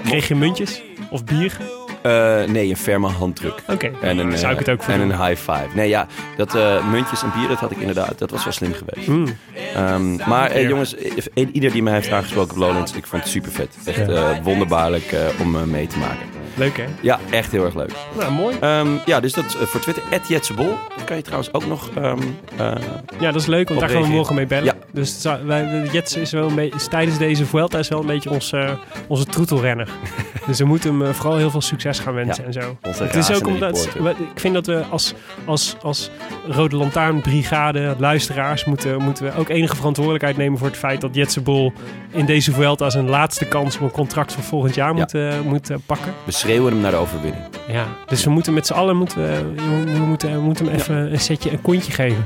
kreeg je muntjes? Of bier? eh, nee, een ferme handdruk. Oké. En een, Zou ik eh, het ook voor En doen. een high five. Nee, ja, dat eh, muntjes en bier, dat had ik inderdaad. Dat was wel slim geweest. Mm. Ehm, maar eh, jongens, ieder die mij heeft aangesproken op Lowlands, ik vond het super vet. Echt Ja. eh, wonderbaarlijk eh, om eh, mee te maken. Leuk hè? Ja, echt heel erg leuk. Nou, mooi. Ehm, ja, dus dat is eh, voor Twitter. Jetsebol. Daar kan je trouwens ook nog... ehm, eh, Ja, dat is leuk, want daar gaan we morgen mee bellen. Ja. Dus wij, Jets is wel een beetje, is tijdens deze Vuelta is wel een beetje onze, eh, onze troetelrenner. dus we moeten hem vooral heel veel succes gaan wensen Ja, en zo. Het is ook omdat ik vind dat we als, als, als Rode Lantaarnbrigade, luisteraars, moeten, moeten we ook enige verantwoordelijkheid nemen voor het feit dat Jetse Bol in deze Vuelta zijn laatste kans om een contract voor volgend jaar moet, moet pakken. Schreeuwen hem naar de overwinning. Ja, dus we moeten met z'n allen moeten, we, we moeten, we moeten hem even een setje, een kontje geven.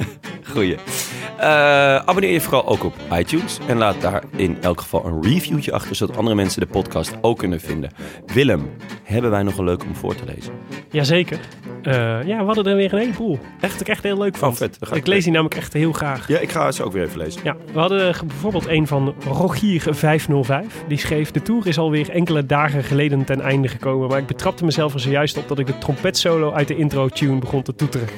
Goeie. Eh, abonneer je vooral ook op iTunes. En laat daar in elk geval een reviewtje achter, zodat andere mensen de podcast ook kunnen vinden. Willem, hebben wij nog een leuk om voor te lezen? Jazeker. Eh ja, we hadden er weer een heleboel. Echt, ik echt heel leuk vond. Oh, vet. Ik lees die namelijk echt heel graag. Ja, ik ga ze ook weer even lezen. Ja, we hadden bijvoorbeeld een van Rogier505. Die schreef: De tour is alweer enkele dagen geleden ten einde gekomen. Maar ik betrapte mezelf er zojuist op dat ik de trompetsolo uit de intro-tune begon te toeteren.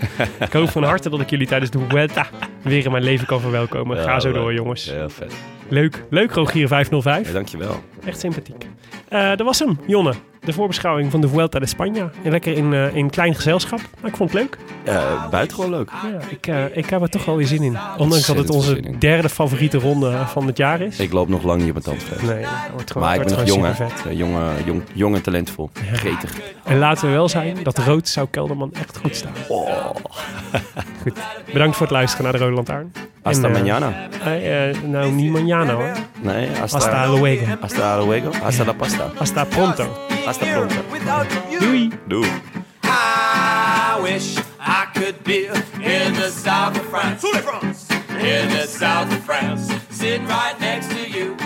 ik hoop van harte dat ik jullie tijdens de Vuelta weer in mijn leven kan verwelkomen. Ga zo leuk. door, jongens. Heel vet. Leuk, leuk Rogier505. Ja, dankjewel. Echt sympathiek. Eh dat was hem, Jonne. De voorbeschouwing van de Vuelta de España. En Lekker in, eh, in klein gezelschap. Maar ik vond het leuk. Eh buitengewoon leuk. Ja, ik, eh, ik heb er toch wel weer zin in. Ondanks dat het onze derde favoriete ronde van het jaar is. Ik loop nog lang niet op mijn tandvlees. Nee, wordt gewoon, Maar ik ben nog gewoon jong. Eh, Jonge, jong, jong en talentvol. Gretig. En laten we wel zijn dat rood zou Kelderman echt goed staan. Oh. Goed. Bedankt voor het luisteren naar de Rode Lantaarn. Hasta En, eh, mañana. eh, eh, nou, niet mañana hoor. Nee, hasta, Hasta luego. Hasta luego. Hasta la pasta. Hasta pronto. Hasta pronto. Doei. Doei. I wish I could be in the south of France. In the south of France. Sitting right next to you.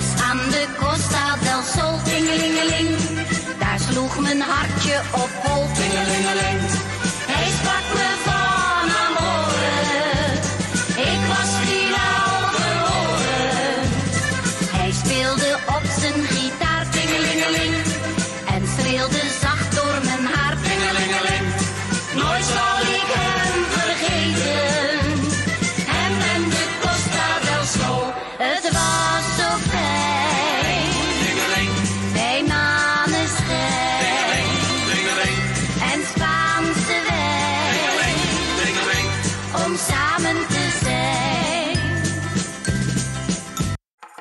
was aan de Costa del Sol, tingelingeling. Daar sloeg mijn hartje op hol, tingelingeling.